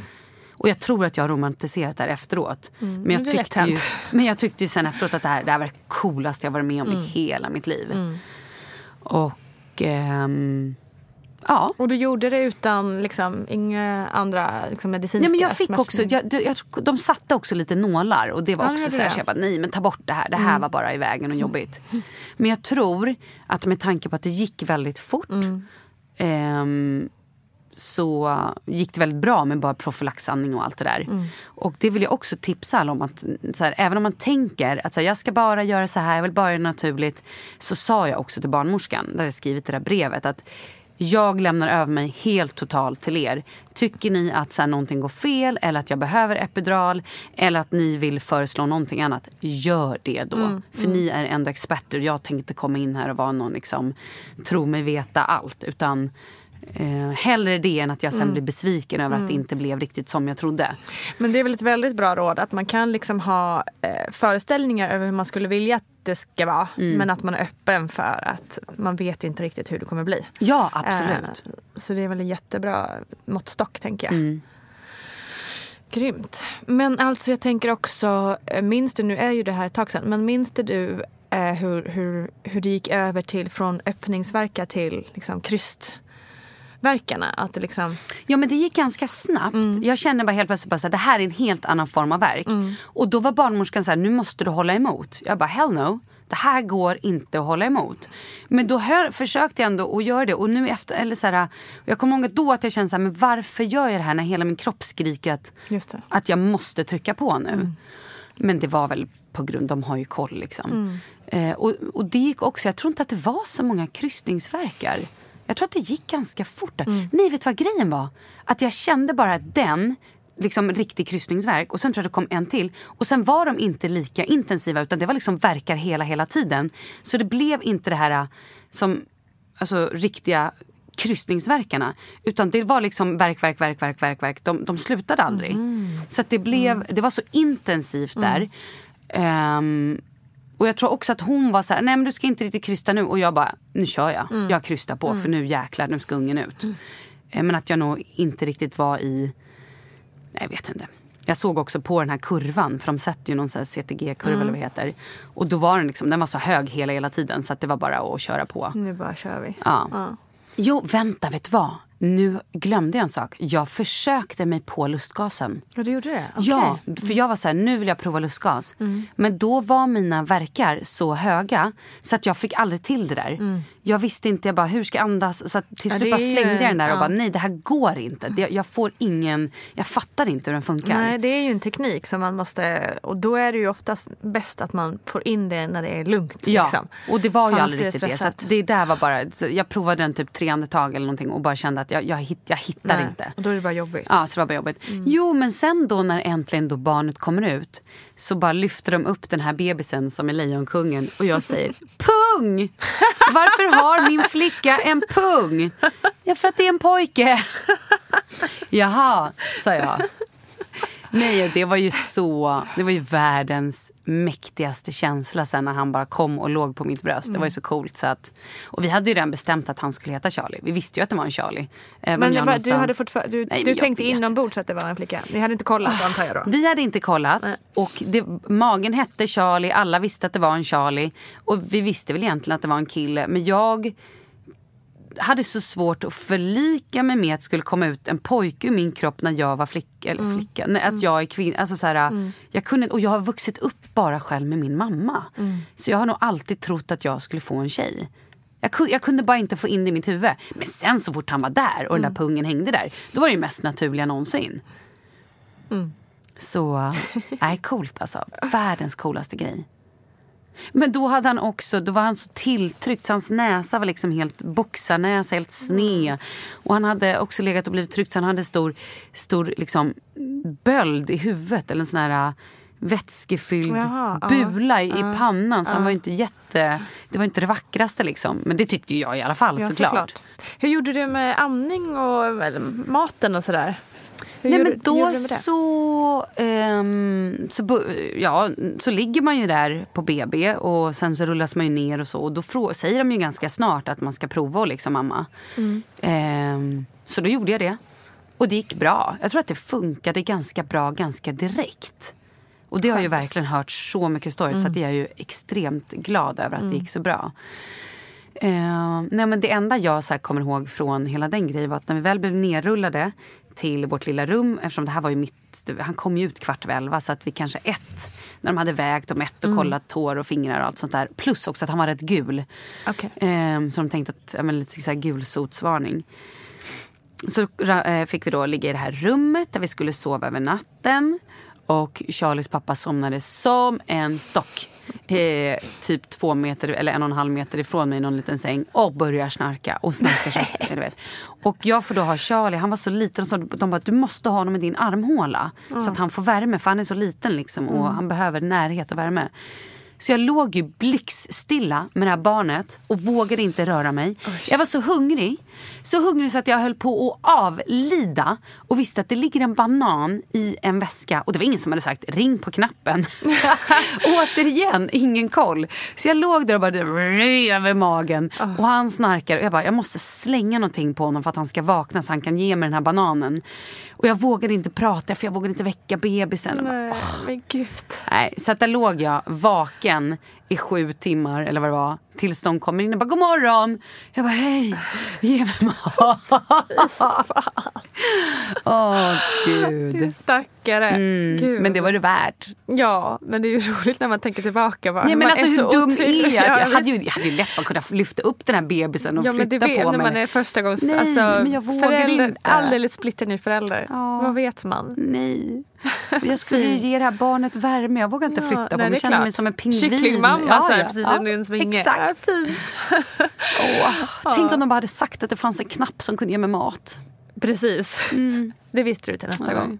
Och jag tror att jag har romantiserat det här efteråt. men, jag Mm, är lätt tyckte ju, men jag tyckte ju sen efteråt att det här, det här var det coolaste jag varit med om Mm. i hela mitt liv. Och ehm, ja. Och du gjorde det utan liksom, inga andra liksom, medicinska Nej, men jag fick också, jag, jag, jag, de satte också lite nålar och det var Ja, också så här, så jag bara nej men ta bort det här, det här var bara i vägen och jobbigt. Men jag tror att med tanke på att det gick väldigt fort ehm, så gick det väldigt bra med bara profylaxandning och allt det där. Och det vill jag också tipsa alla om att här, även om man tänker att så här, jag ska bara göra så här, jag vill bara göra naturligt. Så sa jag också till barnmorskan, där jag skrivit det där brevet att jag lämnar över mig helt totalt till er. Tycker ni att så här, någonting går fel eller att jag behöver epidural eller att ni vill föreslå någonting annat, gör det då. För ni är ändå experter. Jag tänkte inte komma in här och vara någon liksom, tro mig veta allt. Utan eh, hellre det än att jag sen blir besviken över att det inte blev riktigt som jag trodde. Men det är väl ett väldigt bra råd att man kan liksom ha eh, föreställningar över hur man skulle vilja att det ska vara. Mm. Men att man är öppen för att man vet inte riktigt hur det kommer bli. Ja, absolut. Eh, så det är väl en jättebra måttstock tänker jag. Mm. Grymt. Men alltså jag tänker också, eh, minns du, nu är ju det här ett tag sedan, men minns du eh, hur, hur, hur det gick över till från öppningsverka till liksom kryst, verkarna? Att det liksom... Ja men det gick ganska snabbt. Mm. Jag kände bara helt plötsligt bara så här, det här är en helt annan form av verk. Mm. Och då var barnmorskan så här, nu måste du hålla emot. Jag bara hell no. Det här går inte att hålla emot. Men då hör, försökte jag ändå att göra det. Och nu efter, eller så här, jag kommer ihåg då att jag kände så här, men varför gör jag det här när hela min kropp skriker att, att jag måste trycka på nu. Mm. Men det var väl på grund, de har ju koll liksom. Mm. Eh, och, och det gick också, jag tror inte att det var så många kryssningsverkar. Jag tror att det gick ganska fort. Mm. Nej, vet du vad grejen var? Att jag kände bara den, liksom riktig kryssningsverk och sen tror jag det kom en till. Och sen var de inte lika intensiva utan det var liksom verkar hela, hela tiden. Så det blev inte det här äh, som, alltså riktiga kryssningsverkarna. Utan det var liksom verk, verk, verk, verk, verk, verk. De, de slutade aldrig. Så att det blev, det var så intensivt där. Ehm, och jag tror också att hon var så här, nej men du ska inte riktigt krysta nu. Och jag bara, nu kör jag. Jag krystar på för nu jäklar, nu ska ungen ut. Eh, Men att jag nog inte riktigt var i, nej jag vet inte. Jag såg också på den här kurvan, för de sätter ju någon sån här CTG-kurva eller vad det heter. Och då var den liksom, den var så hög hela, hela tiden så att det var bara att köra på. Nu bara kör vi. Ja. Jo, vänta, vet du vad? Nu glömde jag en sak. Jag försökte mig på lustgasen. Ja, du gjorde det? Okej. Ja, för jag var så här, nu vill jag prova lustgas. Men då var mina verkar så höga så att jag fick aldrig till det där. Jag visste inte, jag bara hur ska jag andas? Så till slut bara slängde jag den en- där och ja. bara nej det här går inte. Det, jag får ingen, jag fattar inte hur den funkar. Nej, det är ju en teknik som man måste... Och då är det ju oftast bäst att man får in det när det är lugnt. Ja, liksom. och det var ju annars aldrig det riktigt det. Så det där var bara, jag provade den typ tre andetag eller någonting och bara kände att jag, jag, hitt, jag hittar Nej, inte. Och då är det bara jobbigt. Ja, så det var bara jobbigt. Jo, men sen då när äntligen då barnet kommer ut så bara lyfter de upp den här bebisen som är Lejonkungen och jag säger pung! Varför har min flicka en pung? Ja, för att det är en pojke. Jaha, sa jag. Nej, det var ju så, det var ju världens mäktigaste känsla sen när han bara kom och låg på mitt bröst. Det var ju så coolt så att, och vi hade ju redan bestämt att han skulle heta Charlie. Vi visste ju att det var en Charlie. Även Men var, du, någonstans- hade fortfar- du, Nej, du tänkte inombords att det var en flicka? Ni hade inte kollat antar jag då? Vi hade inte kollat. Och det, magen hette Charlie, alla visste att det var en Charlie. Och vi visste väl egentligen att det var en kille. Men jag hade så svårt att förlika mig med att det skulle komma ut en pojke ur min kropp när jag var flicka. Eller flicka nej, att jag är kvinna. Alltså så här, jag kunde, och jag har vuxit upp bara själv med min mamma. Så jag har nog alltid trott att jag skulle få en tjej. Jag kunde, jag kunde bara inte få in det i mitt huvud. Men sen så fort han var där och den där pungen hängde där. Då var det mest naturliga någonsin. Så, nej coolt alltså. Världens coolaste grej. Men då hade han också, då var han så tilltryckt så hans näsa var liksom helt boxarnäsa, helt sned. Och han hade också legat och blivit tryckt så han hade stor, stor liksom böld i huvudet eller en sån här äh, vätskefylld Jaha, ja, bula i, i pannan. Så han var inte jätte, det var inte det vackraste liksom. Men det tyckte jag i alla fall Ja, såklart. Hur gjorde du med amning och maten och sådär? Hur Nej gjorde, men då så, ehm, så, ja, så ligger man ju där på BB och sen så rullas man ju ner och så. Och då säger de ju ganska snart att man ska prova och liksom mamma. Mm. Ehm, så då gjorde jag det. Och det gick bra. Jag tror att det funkade ganska bra ganska direkt. Och det har jag ju verkligen hört så mycket stories så att jag är ju extremt glad över att det gick så bra. Eh, nej men det enda jag så kommer ihåg från hela den grejen var att när vi väl blev nerrullade till vårt lilla rum, eftersom det här var ju mitt, han kom ju ut kvart över elva så att vi kanske ett, när de hade vägt och mätt och kollat tår och fingrar och allt sånt där. Plus också att han var rätt gul. Okej. Eh, så de tänkte att, ja, men lite så här gulsotsvarning. Så eh, fick vi då ligga i det här rummet där vi skulle sova över natten. Och Charlies pappa somnade som en stock. Eh, typ två meter eller en och en halv meter ifrån mig i någon liten säng och börjar snarka och snarkar så du vet. Och jag får då ha Charlie, han var så liten så de bara du måste ha honom i din armhåla så att han får värme för han är så liten liksom och han behöver närhet och värme. Så jag låg ju blickstilla med det här barnet och vågade inte röra mig. Jag var så hungrig. Så hungrig så att jag höll på att avlida och visste att det ligger en banan i en väska. Och det var ingen som hade sagt ring på knappen. Återigen, ingen koll. Så jag låg där och bara över magen. Och han snarkar och jag bara, jag måste slänga någonting på honom för att han ska vakna så han kan ge mig den här bananen. Och jag vågade inte prata för jag vågade inte väcka bebisen. Jag bara, Nej, men gud. Nej, så att där låg jag vaken i sju timmar eller vad det var Tills de kommer in och bara god morgon. Jag bara hej, ge mig mat. Åh gud. Du stackare. Mm, men det var det värt. Ja, men det är ju roligt när man tänker tillbaka. Bara. Nej, men man alltså, hur dum otur- är jag? Ja, Jag hade ju, jag hade ju lätt bara kunnat lyfta upp den här bebisen och Ja men det flytta vet på när man är första gångs Nej, alltså, men jag vågar förälder, inte. alldeles splitterny förälder. Ja. Vad vet man? Nej. Jag skulle ju ge det här barnet värme. Jag vågar inte Ja, flytta på mig. Jag känner mig som en pingvin. Kycklingmamma Ja, så här, ja. precis Ja, som din svinge. Exakt. Ja, fint. Åh, Tänk om de bara hade sagt att det fanns en knapp som kunde ge mig mat. Precis. Det visste du till nästa gång.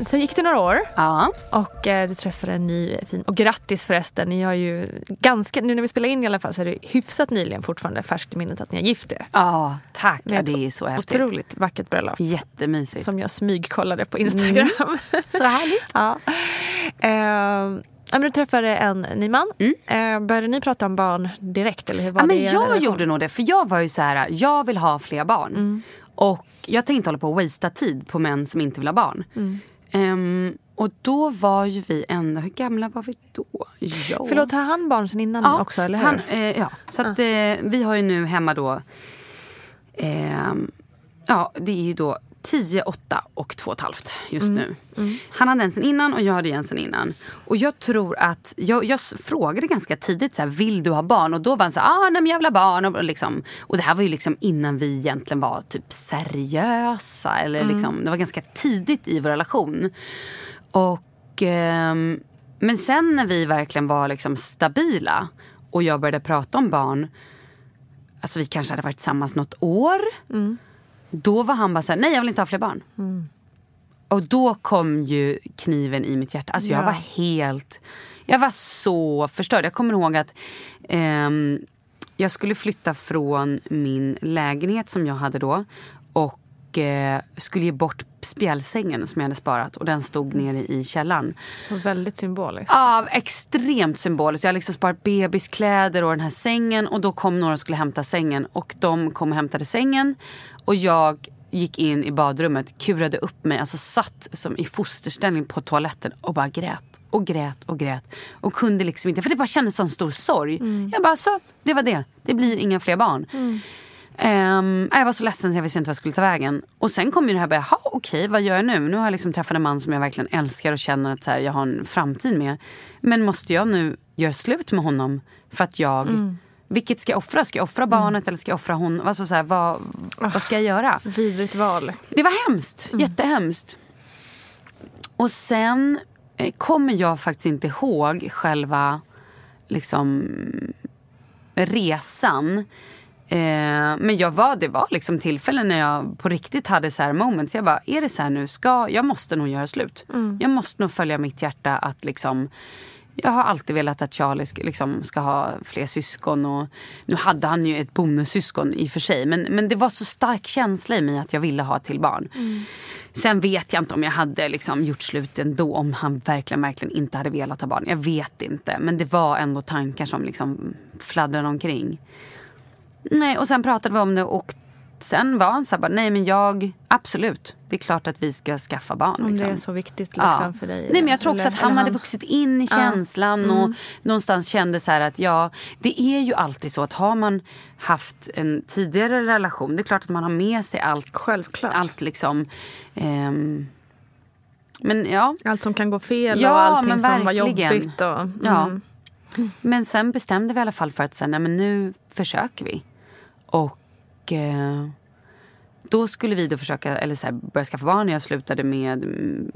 Sen gick det några år Ja. och eh, du träffade en ny fin... Och grattis förresten, ni har ju ganska... Nu när vi spelar in i alla fall så är det hyfsat nyligen fortfarande färskt i minnet att ni har gift er. Ja, tack. Ja, det är så häftigt. Otroligt vackert bröllop. Jättemysigt. Som jag smygkollade på Instagram. Så härligt. ja. Eh, ja, men du träffade en ny man. Eh, började ni prata om barn direkt? Eller hur var Ja, men det jag gjorde nog det. För jag var ju så här, jag vill ha fler barn. Och jag tänkte hålla på och wastea tid på män som inte vill ha barn. Ehm, och då var ju vi ändå, hur gamla var vi då? Ja. Förlåt, har han barn sen innan också? Eller hur? Han, eh, ja, så att, eh, vi har ju nu hemma då, ehm, ja det är ju då 10, 8 och 2 halvt just nu. Han hade en sen innan och jag hade en sen innan. Och jag tror att, jag, jag frågade ganska tidigt så här, vill du ha barn? Och då var han så här, ah nej men jag vill ha barn. Och, liksom, och det här var ju liksom innan vi egentligen var typ seriösa. Eller liksom, det var ganska tidigt i vår relation. Och, ehm, men sen när vi verkligen var liksom stabila och jag började prata om barn. Alltså vi kanske hade varit tillsammans något år. Då var han bara så här, nej jag vill inte ha fler barn. Och då kom ju kniven i mitt hjärta. Alltså jag Ja. var helt, jag var så förstörd. Jag kommer ihåg att ehm, jag skulle flytta från min lägenhet som jag hade då. Och eh, skulle ge bort spjälsängen som jag hade sparat. Och den stod nere i källaren. Så väldigt symboliskt. Ja, extremt symboliskt. Jag har liksom sparat bebiskläder och den här sängen. Och då kom några och skulle hämta sängen. Och de kom och hämtade sängen. Och jag gick in i badrummet, kurade upp mig, alltså satt som i fosterställning på toaletten och bara grät. Och grät och grät. Och kunde liksom inte, för det bara kändes som stor sorg. Jag bara, så, det var det. Det blir inga fler barn. Ehm, jag var så ledsen så jag visste inte vad jag skulle ta vägen. Och sen kom ju det här, jaha okej vad gör jag nu? Nu har jag liksom träffat en man som jag verkligen älskar och känner att så här, jag har en framtid med. Men måste jag nu göra slut med honom för att jag Vilket ska jag offra? Ska jag offra barnet eller ska jag offra honom? Alltså så här, vad, vad ska jag göra? Vidrigt val. Det var hemskt. Jättehemskt. Och sen eh, kommer jag faktiskt inte ihåg själva liksom resan. Eh, men jag var, det var liksom tillfällen när jag på riktigt hade så här moments. Jag bara, är det så här nu? Ska, jag måste nog göra slut. Jag måste nog följa mitt hjärta att liksom jag har alltid velat att Charlie ska, liksom, ska ha fler syskon. Och, nu hade han ju ett bonussyskon i och för sig. Men, men det var så stark känsla i mig att jag ville ha till barn. Sen vet jag inte om jag hade liksom gjort slut ändå om han verkligen, verkligen inte hade velat ha barn. Jag vet inte. Men det var ändå tankar som liksom fladdrade omkring. Nej, och sen pratade vi om det och sen var han så här bara, nej men jag, absolut, det är klart att vi ska skaffa barn. Om liksom. det är så viktigt liksom, för dig. Nej men jag tror också eller- att han eller hade vuxit in i Ja. Mm. känslan och någonstans kände så här att ja, det är ju alltid så att har man haft en tidigare relation, det är klart att man har med sig allt. Självklart. Allt liksom. ehm, men ja, Allt som kan gå fel Ja, och allting som var jobbigt. Och, mm. Ja. Men sen bestämde vi i alla fall för att säga, nej men nu försöker vi. Och eh, då skulle vi då försöka, eller så här, börja skaffa barn. Jag slutade med mm,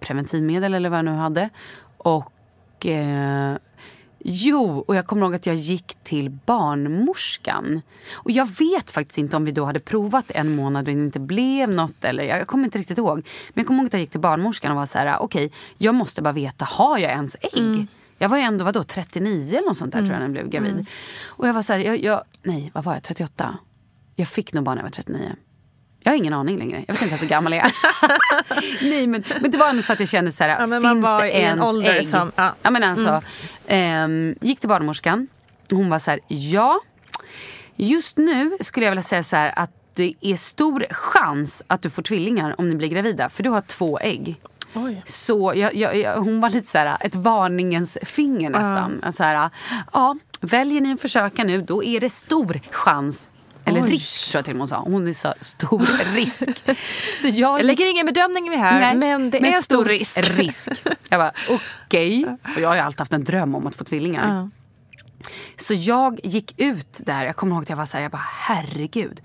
preventivmedel eller vad jag nu hade. Och eh, jo, och jag kommer ihåg att jag gick till barnmorskan. Och jag vet faktiskt inte om vi då hade provat en månad och det inte blev något. Eller, jag kommer inte riktigt ihåg. Men jag kommer ihåg att jag gick till barnmorskan och var så här, okej, okay, jag måste bara veta, har jag ens ägg? Mm. Jag var ändå vadå, 39 eller något sånt där tror jag när jag blev gravid. Och jag var så här, jag, jag, nej vad var jag, 38? Jag fick nog barn när jag var 39. Jag har ingen aning längre. Jag vet inte ens hur gammal jag är. nej men, men det var ändå så att jag kände så här, Ja, finns man var det ens ägg? som- ja. Ja men alltså, ehm, gick till barnmorskan. Hon var så här, ja. Just nu skulle jag vilja säga så här att det är stor chans att du får tvillingar om ni blir gravida. För du har två ägg. Oj. Så jag, jag, jag, hon var lite så här, ett varningens finger nästan. Att Så här, ja, väljer ni att försöka nu då är det stor chans. Eller Oj. risk tror jag till och med hon sa. Hon så stor risk. Så jag, Jag lägger ingen bedömning vi här, Nej, men det är stor risk. risk. Jag bara okej. Och jag har ju alltid haft en dröm om att få tvillingar. Ja. Så jag gick ut där, jag kommer ihåg att jag var så här, jag bara herregud.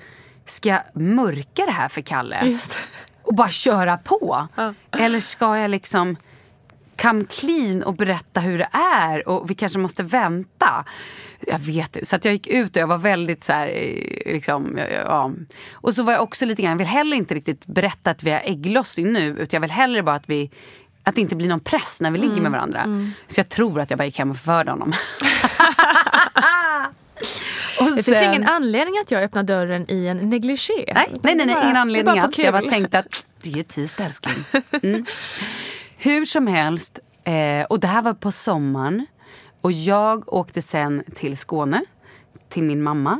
Ska jag mörka det här för Kalle? Just. Och bara köra på? Ja. Eller ska jag liksom come clean och berätta hur det är och vi kanske måste vänta. Jag vet inte. Så att jag gick ut och jag var väldigt så här, eh, liksom, ja. Och så var jag också lite grann, jag vill heller inte riktigt berätta att vi har ägglossning nu utan jag vill hellre bara att vi att det inte blir någon press när vi ligger med varandra. Så jag tror att jag bara gick hem och förförde honom. Och Det finns sen- ingen anledning att jag öppnar dörren i en negligé. Nej, nej, nej, nej bara- ingen anledning alls. Jag bara tänkte att det är ju tisdag älskling. Mm. Hur som helst, eh, och det här var på sommaren. Och jag åkte sen till Skåne, till min mamma.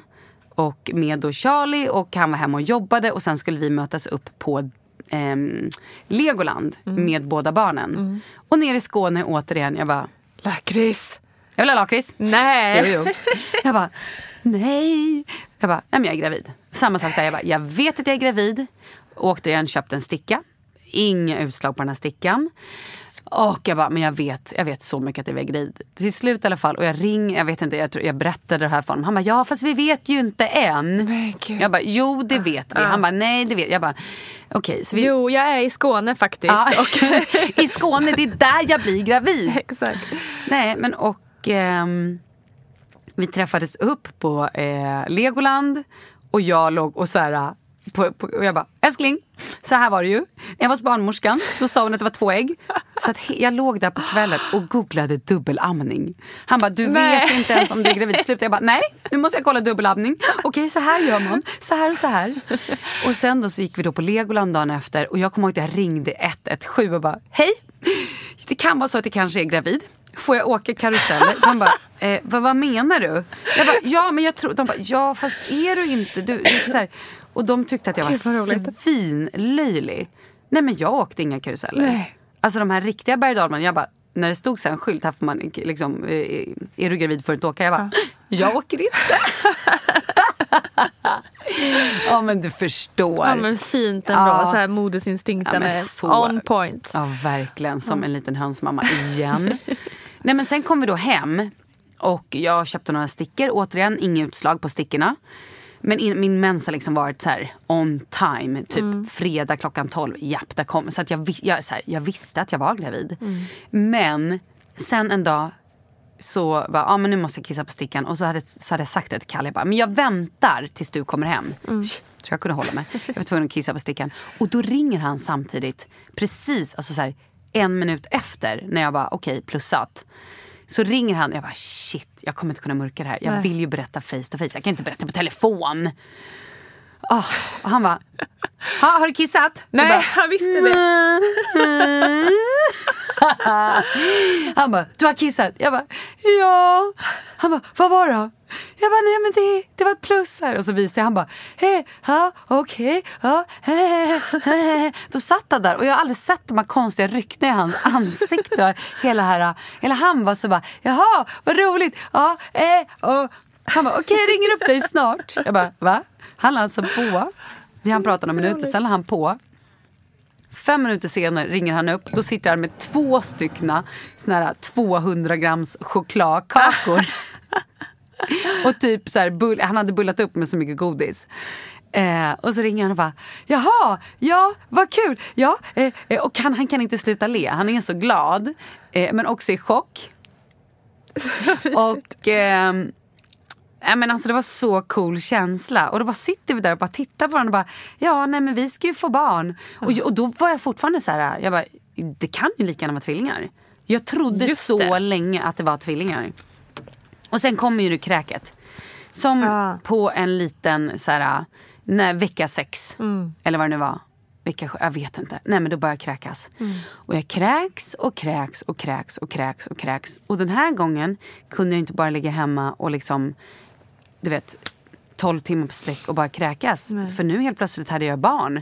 Och med då Charlie och han var hemma och jobbade och sen skulle vi mötas upp på ehm, Legoland Mm. med båda barnen. Och nere i Skåne återigen, jag bara, Lakrits. Jag vill ha lakrits. Nej. Jo, jo. Jag bara, nej. Jag bara, nej men jag är gravid. Samma sak där, jag bara, jag vet att jag är gravid. Åkte igen, köpte en sticka. Inga utslag på den här stickan. Och jag bara, men jag vet, jag vet så mycket att jag är gravid. Till slut i alla fall, och jag ringer, jag vet inte, jag, tror, jag berättade det här för honom. Han bara, ja fast vi vet ju inte än. Jag bara, jo det vet vi. Han bara, nej det vet jag. bara, okej. så vi, Jo, jag är i Skåne faktiskt. Ja. I Skåne, det är där jag blir gravid. exakt. Nej, men och ehm, vi träffades upp på eh, Legoland och jag låg och så här, på, på, och jag bara, älskling, så här var det ju. När jag var hos barnmorskan, då sa hon att det var två ägg. Så att jag låg där på kvällen och googlade dubbelamning. Han bara, du vet Nej. inte ens om du är gravid. Slut. Jag bara, nej, nu måste jag kolla dubbelamning. Okej, så här gör man. Så här och så här. Och sen då så gick vi då på Legoland dagen efter och jag kommer ihåg att jag ringde 117 och bara, hej, det kan vara så att jag kanske är gravid. Får jag åka karuseller? De bara, eh, vad, vad menar du? Jag bara, ja men jag tror, de bara, ja fast är du inte, du, så här. Och de tyckte att jag var svinlöjlig. Nej men jag åkte inga karuseller. Nej. Alltså de här riktiga berg jag bara, när det stod så en skylt, här får man liksom, eh, är du gravid får du inte åka? Jag bara, jag åker inte. ja men du förstår. Ja men fint ändå, Ja. så här modesinstinkten Ja, är så- on point. Ja, verkligen. Som en liten hönsmamma igen. Nej, men sen kom vi då hem och jag köpte några stickor. Återigen, inget utslag på stickorna. Men in, min mens har liksom varit så här on time. Typ fredag klockan 12. Japp, där kom Så att jag, jag, så här, jag visste att jag var gravid. Men sen en dag så bara, ah, men nu måste jag kissa på stickan. Och så hade, så hade jag sagt det till Kalle, jag bara, men jag väntar tills du kommer hem. Mm. Tror jag kunde hålla mig. Jag var tvungen att kissa på stickan. Och då ringer han samtidigt, precis alltså så här, en minut efter, när jag bara, okej, plussat. Så ringer han, jag bara shit, jag kommer inte kunna mörka det här. Jag Nej. vill ju berätta face to face, jag kan inte berätta på telefon. Och han bara, ha, har du kissat? Nej, bara, han visste det. Han bara, du har kissat? Jag bara, ja. Han bara, vad var det då? Jag bara, nej men det, det var ett plus här. Och så visade jag, han bara, hej, ja, okej, ja, he, he, he. Då satt han där och jag har aldrig sett de här konstiga ryckningarna i hans ansikte. Hela, här, hela han var så bara, jaha, vad roligt, ja, eh, och han bara, okej jag ringer upp dig snart. Jag bara, va? Han la alltså på. Vi han pratade några minuter, sen la han på. Fem minuter senare ringer han upp. Då sitter han med två styckna såna här 200 grams chokladkakor. och typ så här, bull, han hade bullat upp med så mycket godis. Eh, och så ringer han och bara, jaha, ja, vad kul. Ja, eh, eh, och han, han kan inte sluta le. Han är så glad, eh, men också i chock. och ehm, Ja, men alltså det var så cool känsla. Och då bara sitter vi där och bara tittar på varandra och bara, ja nej men vi ska ju få barn. Och, och då var jag fortfarande så här, jag bara, det kan ju lika gärna vara tvillingar. Jag trodde Just så det. länge att det var tvillingar. Och sen kommer ju det kräket. Som Ja. på en liten så här, när, vecka sex. Mm. Eller vad det nu var. Vecka, sju, jag vet inte. Nej men då börjar jag kräkas. Och jag kräks och kräks och kräks och kräks och kräks. Och den här gången kunde jag inte bara ligga hemma och liksom, du vet, 12 timmar på sträck och bara kräkas. För nu helt plötsligt hade jag barn.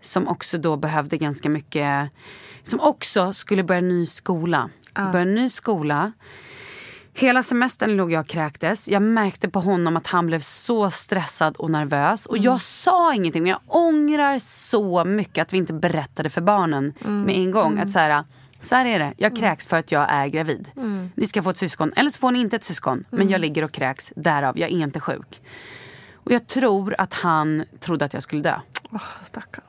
Som också då behövde ganska mycket, som också skulle börja ny skola. Börja ny skola. Hela semestern låg jag och kräktes. Jag märkte på honom att han blev så stressad och nervös. Och jag sa ingenting. Men jag ångrar så mycket att vi inte berättade för barnen med en gång. Att så här, så här är det. Jag kräks för att jag är gravid. Ni ska få ett syskon. Eller så får ni inte ett syskon. Men jag ligger och kräks. Därav, jag är inte sjuk. Och jag tror att han trodde att jag skulle dö. Oh, stackarn.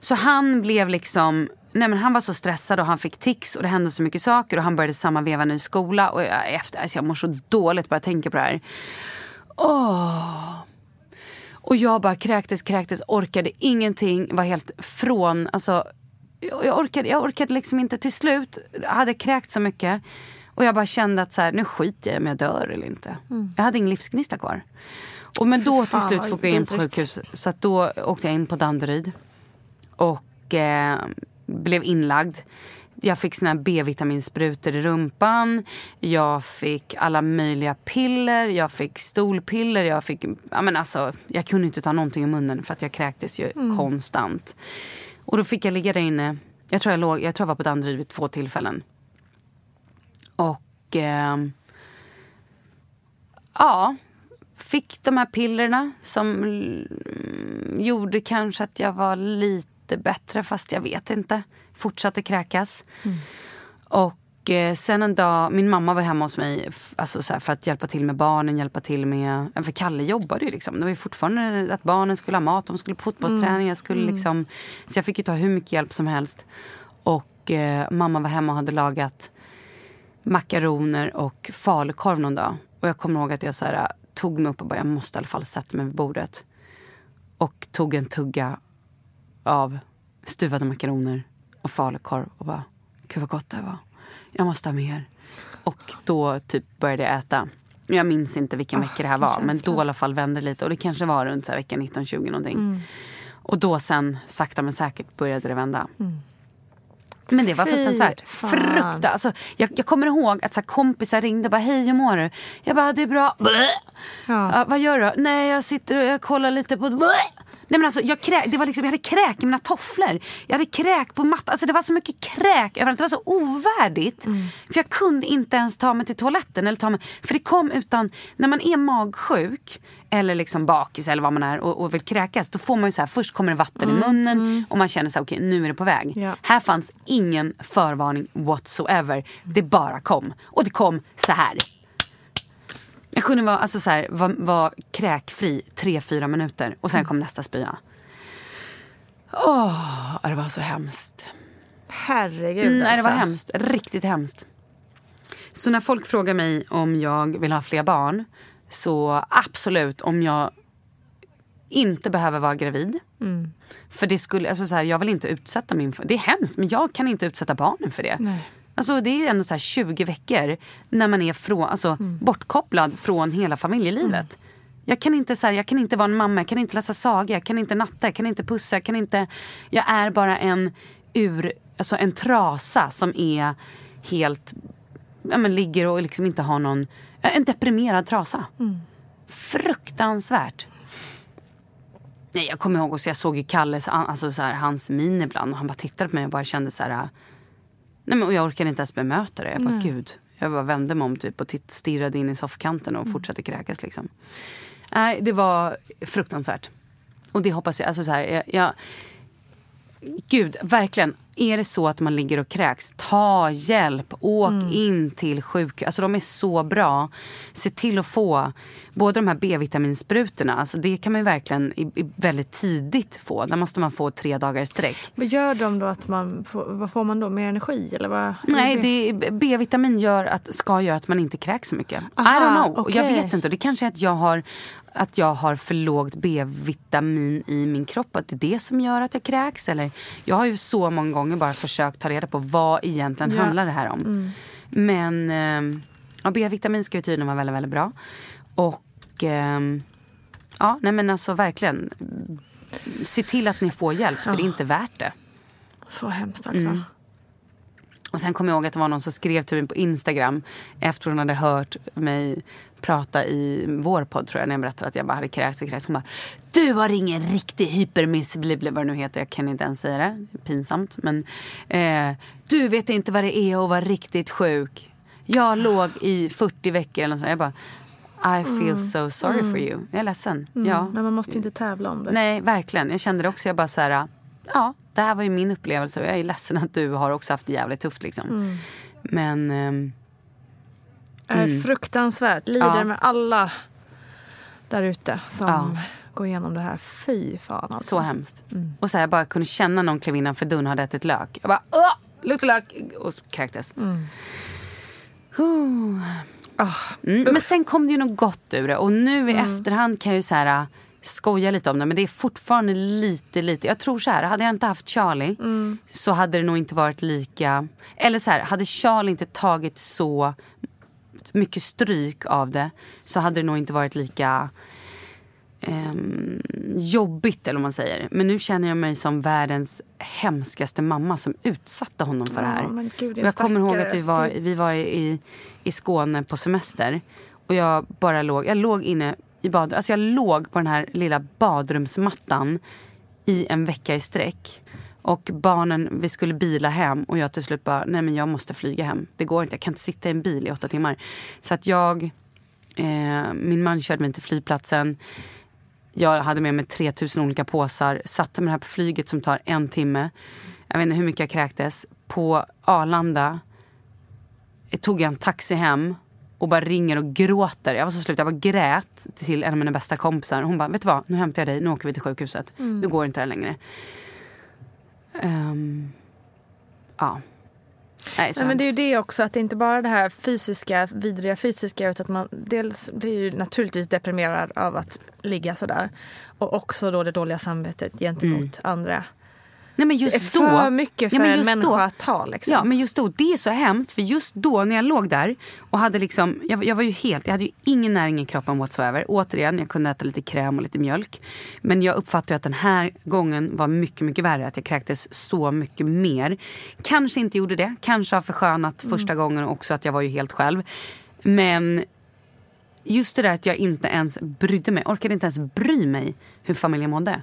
Så han blev liksom, nej men han var så stressad och han fick tics och det hände så mycket saker och han började samma veva ny skola och jag, efter, alltså jag mår så dåligt bara jag tänker på det här. Åh. Och jag bara kräktes, kräktes, orkade ingenting, var helt från, alltså jag jag orkade, jag orkade liksom inte. Till slut jag hade kräkt så mycket och jag bara kände att så här, nu skiter jag i om jag dör eller inte. Jag hade ingen livsgnista kvar. Och men då till slut fick jag in på sjukhus. Så då åkte jag in på Danderyd. Och eh, blev inlagd. Jag fick såna här B-vitaminsprutor i rumpan. Jag fick alla möjliga piller. Jag fick stolpiller. Jag, fick, ja, men alltså, jag kunde inte ta någonting i munnen för att jag kräktes ju konstant. Och då fick jag ligga där inne. Jag tror jag, låg, jag, tror jag var på Danderyd vid två tillfällen. Och... ehm, ja, fick de här pillerna som mm, gjorde kanske att jag var lite bättre, fast jag vet inte. Fortsatte kräkas. Och eh, sen en dag, min mamma var hemma hos mig alltså så för att hjälpa till med barnen, hjälpa till med... För Kalle jobbade ju liksom. Det var ju fortfarande att barnen skulle ha mat, de skulle på fotbollsträning. Jag skulle liksom, så jag fick ju ta hur mycket hjälp som helst. Och eh, mamma var hemma och hade lagat makaroner och falukorv någon dag. Och jag kommer ihåg att jag så här, tog mig upp och bara, jag måste i alla fall sätta mig vid bordet. Och tog en tugga av stuvade makaroner och falukorv och bara, gud vad gott det här var. Jag måste ha mer. Och då typ började jag äta. Jag minns inte vilken vecka det här var, men då i alla fall vände lite. Och det kanske var runt så här vecka 19-20 någonting. Och då sen, sakta men säkert, började det vända. Men det var Fy fruktansvärt. fan. Frukta, alltså, jag, jag kommer ihåg att så kompisar ringde och bara hej hur mår du? Jag bara det är bra. Ja. Ja, vad gör du? Nej jag sitter och jag kollar lite på... Blä. Nej men alltså jag, krä, det var liksom, jag hade kräk i mina tofflor. Jag hade kräk på mattan. Alltså det var så mycket kräk överallt. Det var så ovärdigt. För jag kunde inte ens ta mig till toaletten. Eller ta mig, för det kom utan, när man är magsjuk eller liksom bakis eller vad man är och, och vill kräkas. Då får man ju så här, först kommer det vatten i munnen och man känner så här, okej nu är det på väg. Ja. Här fanns ingen förvarning whatsoever. Det bara kom. Och det kom så här. Jag kunde vara, alltså så här, var, var kräkfri tre, fyra minuter och sen kom nästa spya. Åh, det var så hemskt. Herregud Mm, nej, det var alltså. hemskt. Riktigt hemskt. Så när folk frågar mig om jag vill ha fler barn så absolut om jag inte behöver vara gravid. Mm. För det skulle, alltså så här, jag vill inte utsätta min... Det är hemskt men jag kan inte utsätta barnen för det. Nej. Alltså det är ändå så här 20 veckor när man är från, alltså, Mm. bortkopplad från hela familjelivet. Jag kan, inte, så här, jag kan inte vara en mamma, jag kan inte läsa saga, jag kan inte natta, jag kan inte pussa. Jag, kan inte, jag är bara en ur, alltså en trasa som är helt, ja, men ligger och liksom inte har någon, en deprimerad trasa. Fruktansvärt. Nej, jag kommer ihåg också, jag såg ju Kalles, alltså så här, hans min ibland och han bara tittade på mig och bara kände så här. Nej, men, och jag orkade inte ens bemöta det. Jag bara, gud. Jag bara vände mig om typ och titt, stirrade in i soffkanten och fortsatte kräkas. Liksom. Nej, det var fruktansvärt. Och det hoppas jag, alltså så här, jag, jag Gud, verkligen. Är det så att man ligger och kräks, ta hjälp. Åk in till sjukhus. Alltså de är så bra. Se till att få både de här B-vitaminsprutorna. Alltså det kan man verkligen i, i väldigt tidigt få. Där måste man få tre dagar i sträck. Vad gör de då att man, vad får man då? Mer energi eller vad? Nej, B-vitamin gör att, ska göra att man inte kräks så mycket. I Aha, don't know. Och Jag vet inte. Det kanske är att jag har att jag har för lågt B-vitamin i min kropp. Att det är det som gör att jag kräks. Eller, jag har ju så många gånger bara försökt ta reda på vad egentligen Ja. handlar det här om. Men eh, ja, B-vitamin ska ju tydligen vara väldigt, väldigt bra. Och ehm, ja, nej men alltså verkligen. Se till att ni får hjälp för det är inte värt det. Så hemskt alltså. Mm. Och sen kommer jag ihåg att det var någon som skrev till mig på Instagram efter hon hade hört mig prata i vår podd tror jag när jag berättade att jag bara hade kräkts och kräkts. Hon bara Du har ingen riktig hypermiss bli bli vad det nu heter. Jag kan inte ens säga det. Pinsamt. Men eh, du vet inte vad det är att vara riktigt sjuk. Jag låg i 40 veckor eller något sånt. Jag bara I feel so sorry for you. Jag är ledsen. Ja. Men man måste inte tävla om det. Nej, verkligen. Jag kände det också. Jag bara så här, ja, det här var ju min upplevelse och jag är ledsen att du har också haft det jävligt tufft liksom. Men ehm, Är fruktansvärt. Lider Mm. Ja. med alla där ute som Ja. går igenom det här. Fy fan alltså. så hemskt. Och så här, jag bara kunde känna någon klev innanför dörren och hade ätit lök. Jag bara, åh, luktar lök! Och kräktes. Mm. Men sen kom det ju något gott ur det. Och nu i efterhand kan jag ju så här, äh, skoja lite om det. Men det är fortfarande lite, lite. Jag tror så här, hade jag inte haft Charlie så hade det nog inte varit lika... Eller så här, hade Charlie inte tagit så mycket stryk av det så hade det nog inte varit lika ehm, jobbigt eller vad man säger. Men nu känner jag mig som världens hemskaste mamma som utsatte honom för det här. Men gud, Och jag kommer ihåg att vi var, vi var i, i Skåne på semester. Och jag bara låg, jag låg inne i bad, alltså jag låg på den här lilla badrumsmattan i en vecka i sträck. Och barnen, vi skulle bila hem och jag till slut bara, nej men jag måste flyga hem. Det går inte, jag kan inte sitta i en bil i åtta timmar. Så att jag, eh, min man körde mig till flygplatsen. Jag hade med mig 3000 olika påsar, satte mig det här på flyget som tar en timme. Jag vet inte hur mycket jag kräktes. På Arlanda eh, tog jag en taxi hem och bara ringer och gråter. Jag var så slut, jag bara grät till en av mina bästa kompisar. Hon bara, vet du vad, nu hämtar jag dig, nu åker vi till sjukhuset. Du går inte där längre. Ehm, ja. Nej, Nej, men det är ju det också, att det inte bara det här fysiska, vidriga fysiska utan att man dels blir ju naturligtvis deprimerad av att ligga sådär. Och också då det dåliga samvetet gentemot andra. Nej, men Det är just för då, mycket Ja, för men en just människa då- att ta. Liksom. Ja, men just då, det är så hemskt. För just då när jag låg där och hade liksom, jag, jag var ju helt, jag hade ju ingen näring i kroppen whatsoever. Återigen, jag kunde äta lite kräm och lite mjölk. Men jag uppfattade att den här gången var mycket, mycket värre. Att jag kräktes så mycket mer. Kanske inte gjorde det. Kanske har förskönat första gången också att jag var ju helt själv. Men just det där att jag inte ens brydde mig, orkade inte ens bry mig hur familjen mådde.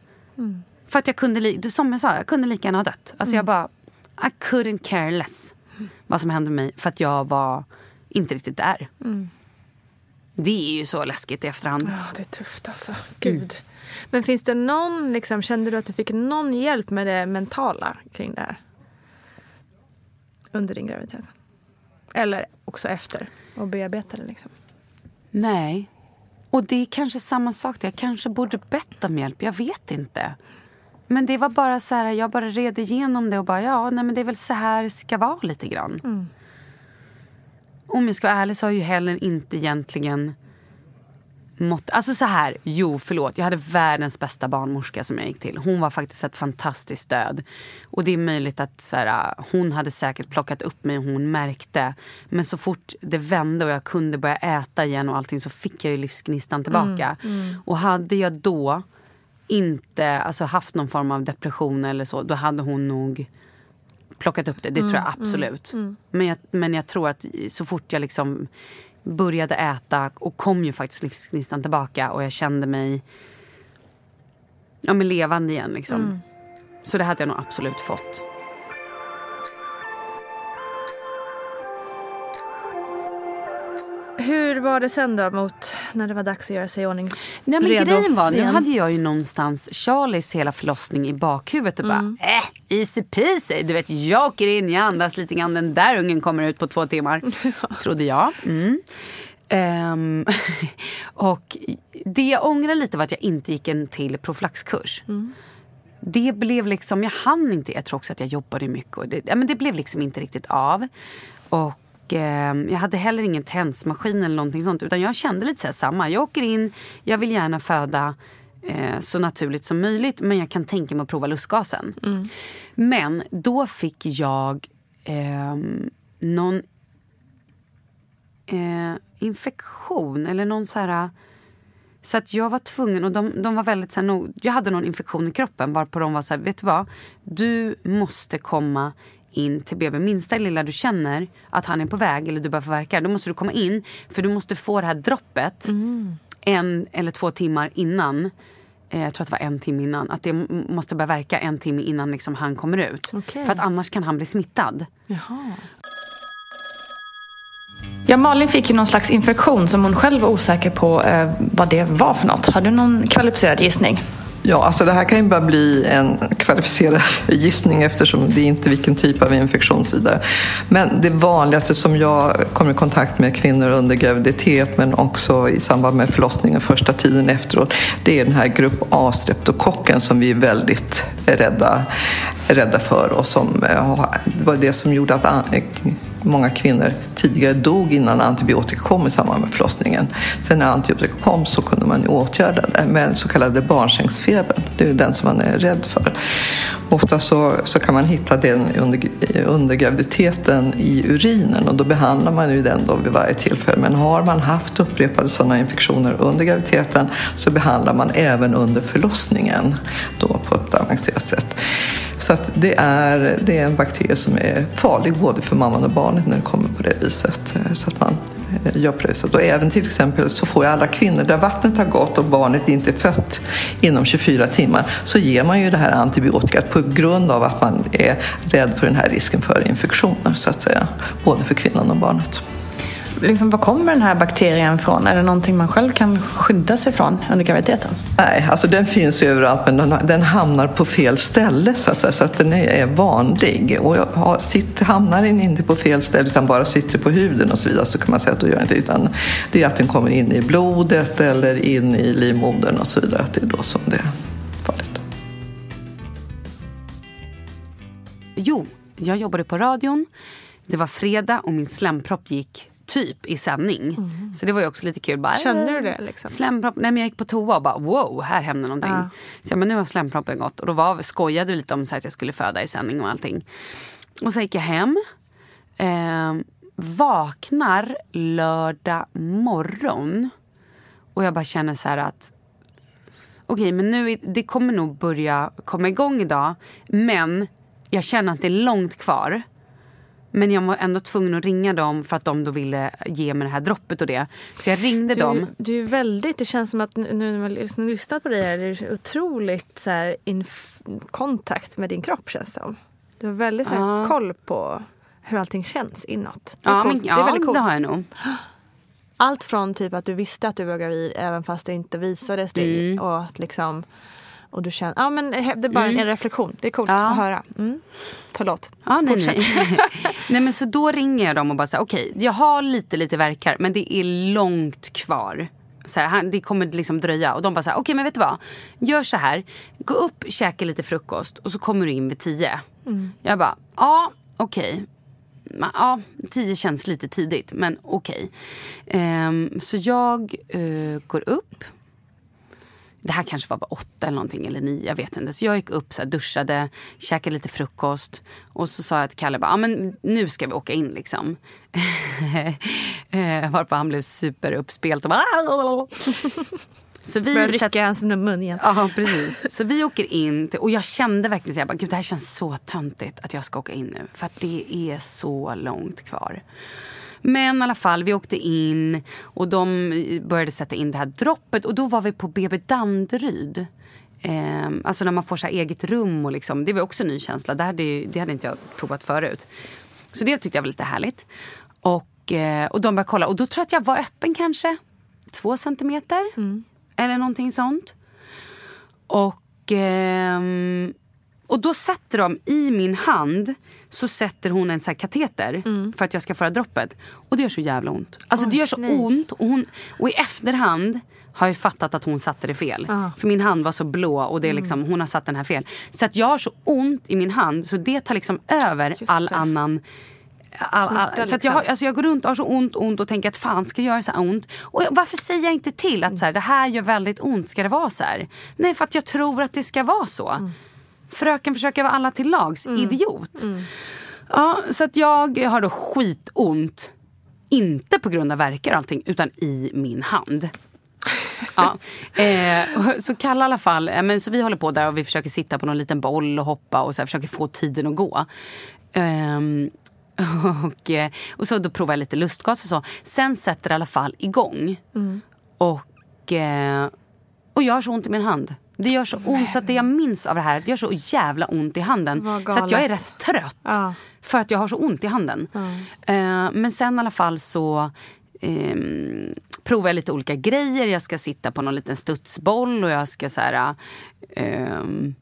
För att jag kunde, som jag sa, jag kunde lika gärna ha dött. Alltså jag bara, I couldn't care less vad som hände med mig. För att jag var inte riktigt där. Det är ju så läskigt i efterhand. Ja, det är tufft alltså. Gud. Men finns det någon, liksom, kände du att du fick någon hjälp med det mentala kring det här? Under din graviditet? Eller också efter och bearbeta det liksom? Nej. Och det är kanske samma sak. Jag kanske borde bett om hjälp. Jag vet inte. Men det var bara så här, jag bara red igenom det och bara, ja, nej men det är väl så här det ska vara lite grann. Om jag ska vara ärlig så har jag ju heller inte egentligen mått... Alltså så här, jo förlåt, jag hade världens bästa barnmorska som jag gick till. Hon var faktiskt ett fantastiskt stöd. Och det är möjligt att så här, hon hade säkert plockat upp mig och hon märkte. Men så fort det vände och jag kunde börja äta igen och allting så fick jag ju livsgnistan tillbaka. Och hade jag då inte alltså, haft någon form av depression eller så, då hade hon nog plockat upp det. Det tror jag absolut. Men, jag, men jag tror att så fort jag liksom började äta och kom ju faktiskt livsgnistan tillbaka och jag kände mig ja, men levande igen. Liksom. Så det hade jag nog absolut fått. Hur var det sen då mot när det var dags att göra sig i ordning? Nej, men redo grejen var, nu hade jag ju någonstans Charlies hela förlossning i bakhuvudet och bara, äh, easy peasy. Du vet, jag åker in, jag andas lite grann, den där ungen kommer ut på två timmar. Trodde jag. Mm. Ehm, och det jag ångrar lite var att jag inte gick en till profylaxkurs. Det blev liksom, jag hann inte. Jag tror också att jag jobbade mycket. Det, ja, men det blev liksom inte riktigt av. Och eh, jag hade heller ingen tensmaskin eller någonting sånt. Utan jag kände lite så samma. Jag åker in, jag vill gärna föda eh, så naturligt som möjligt. Men jag kan tänka mig att prova lustgasen. Men då fick jag eh, någon eh, infektion eller någon så här... Så att jag var tvungen, och de, de var väldigt så här, jag hade någon infektion i kroppen varpå de var så här, vet du vad? Du måste komma in till BB. Minsta lilla du känner att han är på väg eller du börjar få värkar, då måste du komma in. För du måste få det här droppet en eller två timmar innan. Eh, jag tror att det var en timme innan. Att det måste börja verka en timme innan liksom han kommer ut. Okej. För att annars kan han bli smittad. Jaha. Ja, Malin fick ju någon slags infektion som hon själv var osäker på eh, vad det var för något. Har du någon kvalificerad gissning? Ja, alltså det här kan ju bara bli en kvalificerad gissning eftersom det är inte vilken typ av infektion vidare. Men det vanligaste som jag kommer i kontakt med kvinnor under graviditet men också i samband med förlossningen första tiden efteråt, det är den här grupp A-streptokocken som vi är väldigt rädda, rädda för och som eh, var det som gjorde att många kvinnor tidigare dog innan antibiotika kom i samband med förlossningen. Sen när antibiotika kom så kunde man ju åtgärda det med så kallade barnsängsfebern. Det är ju den som man är rädd för. Ofta så, så kan man hitta den under, under graviditeten i urinen och då behandlar man ju den då vid varje tillfälle. Men har man haft upprepade sådana infektioner under graviditeten så behandlar man även under förlossningen då på ett avancerat sätt. Så att det, är, det är en bakterie som är farlig både för mamman och barnet när det kommer på det viset. Eh, så att man eh, gör på det viset. Och även till exempel så får ju alla kvinnor där vattnet har gått och barnet inte är fött inom 24 timmar så ger man ju det här antibiotikat på grund av att man är rädd för den här risken för infektioner så att säga. Både för kvinnan och barnet. Liksom, var kommer den här bakterien från? Är det någonting man själv kan skydda sig från under graviditeten? Nej, alltså den finns ju överallt men den, den hamnar på fel ställe så att, säga, så att den är, är vanlig. Och har, sitter, hamnar den inte på fel ställe utan bara sitter på huden och så vidare så kan man säga att då gör inte utan det är att den kommer in i blodet eller in i livmodern och så vidare. Att det är då som det är farligt. Jo, jag jobbade på radion. Det var fredag och min slempropp gick typ i sändning. Så det var ju också lite kul. Bara, Kände du det, liksom? Slempropp. Nej men jag gick på toa och bara wow, här händer någonting. Ja. Så jag men nu har slemproppen gått. Och då var, skojade vi lite om så här, att jag skulle föda i sändning och allting. Och så gick jag hem. Eh, vaknar lördag morgon. Och jag bara känner så här att okej, men nu det kommer nog börja komma igång idag. Men jag känner att det är långt kvar. Men jag var ändå tvungen att ringa dem för att de då ville ge mig det här droppet och det. Så jag ringde Du, dem. du är väldigt, det känns som att nu när man liksom lyssnar på dig här, är du otroligt så här, in kontakt med din kropp känns som. Du har väldigt så här, Ja. koll på hur allting känns inåt. Det Ja, men, det är ja väldigt det coolt. har jag nog. Allt från typ att du visste att du var gravid även fast det inte visades dig. Mm. Och att liksom och du känner, ja men det är bara Mm. en reflektion. Det är coolt Ja. att höra. Mm. Förlåt. Ja, nej, Fortsätt. nej. nej men så då ringer jag dem och bara säger okej jag har lite lite verkar men det är långt kvar. Så här, han- det kommer liksom dröja. Och de bara så här, okej men vet du vad? Gör så här. Gå upp, käka lite frukost och så kommer du in vid tio. Mm. Jag bara, ja okej. Ma- Ja, tio känns lite tidigt men okej. Ehm, så jag eh, går upp. Det här kanske var bara åtta eller någonting eller nio, jag vet inte. Så jag gick upp, så här, duschade, käkade lite frukost och så sa jag till Kalle bara, ah, men nu ska vi åka in liksom. Eh, Varpå han blev superuppspelt och bara Så vi Börjar rycka hans mun igen. Ja, precis. Så vi åker in till, och jag kände verkligen så jag bara, gud det här känns så töntigt att jag ska åka in nu. För det är så långt kvar. Men i alla fall, vi åkte in och de började sätta in det här droppet och då var vi på BB Danderyd. Ehm, alltså när man får så eget rum och liksom, det var också en ny känsla. Det hade, det hade inte jag provat förut. Så det tyckte jag var lite härligt. Och, eh, och de började kolla och då tror jag att jag var öppen kanske två centimeter. Eller någonting sånt. Och, ehm, och då sätter de i min hand så sätter hon en så kateter för att jag ska föra droppet. Och det gör så jävla ont. Alltså det Oj, gör så nice. ont. Och, hon, och i efterhand har jag fattat att hon satte det fel. Ja. För min hand var så blå och det är liksom, hon har satt den här fel. Så att jag har så ont i min hand så det tar liksom över all det. annan All, all, Smärta, så att jag, har, liksom. alltså jag går runt och har så ont, ont och tänker att fan ska jag göra så här ont? Och jag- varför säger jag inte till att så här, det här gör väldigt ont, ska det vara så här? Nej för att jag tror att det ska vara så. Fröken försöker vara alla till lags, idiot. Ja, så att jag har då skitont. Inte på grund av värkar och allting utan i min hand. Ja. Eh, och så Kalle i alla fall, eh, men så vi håller på där och vi försöker sitta på någon liten boll och hoppa och så här, försöker få tiden att gå. Ehm, och, eh, och så då provar jag lite lustgas och så. Sen sätter det i alla fall igång. Och, eh, och jag har så ont i min hand. Det gör så ont så att det jag minns av det här, det gör så jävla ont i handen. Så att jag är rätt trött. Ja. För att jag har så ont i handen. Eh, men sen i alla fall så ehm, provar jag lite olika grejer. Jag ska sitta på någon liten studsboll och jag ska så här... ehm,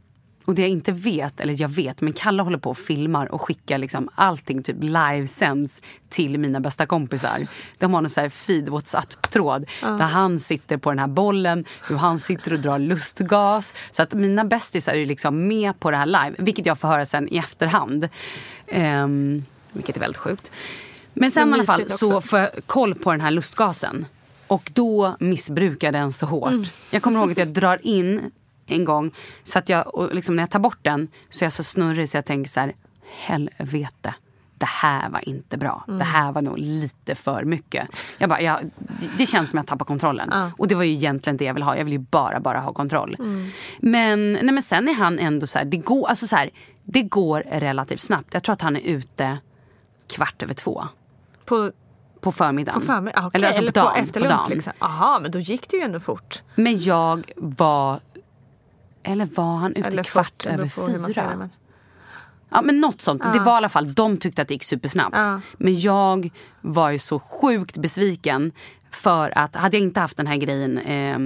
och det jag inte vet, eller jag vet, men Kalle håller på och filmar och skickar liksom allting typ livesänds till mina bästa kompisar. De har någon så här feed WhatsApp-tråd där han sitter på den här bollen, hur han sitter och drar lustgas. Så att mina bästisar är liksom med på det här live, vilket jag får höra sen i efterhand. Um, vilket är väldigt sjukt. Men sen i Men alla fall mysigt så också. får jag koll på den här lustgasen. Och då missbrukar den så hårt. Mm. Jag kommer ihåg att jag drar in en gång. Så att jag, och liksom när jag tar bort den så är jag så snurrig så jag tänker så här. Helvete. Det här var inte bra. Mm. Det här var nog lite för mycket. Jag bara, jag, det, känns som att jag tappar kontrollen. Ja. Och det var ju egentligen det jag vill ha. Jag vill ju bara, bara ha kontroll. Mm. Men, nej, men sen är han ändå så här, det går, alltså så här, det går relativt snabbt. Jag tror att han är ute kvart över två. På, På förmiddagen. på förmiddagen? Ah, okej, Eller, alltså eller på dagen. på efter på lunch dagen. liksom. Aha, men då gick det ju ändå fort. Men jag var... Eller var han ute Eller kvart beror över fyra? men- Ja men något sånt. Det var i alla fall, de tyckte att det gick supersnabbt. Ja. Men jag var ju så sjukt besviken. För att hade jag inte haft den här grejen eh,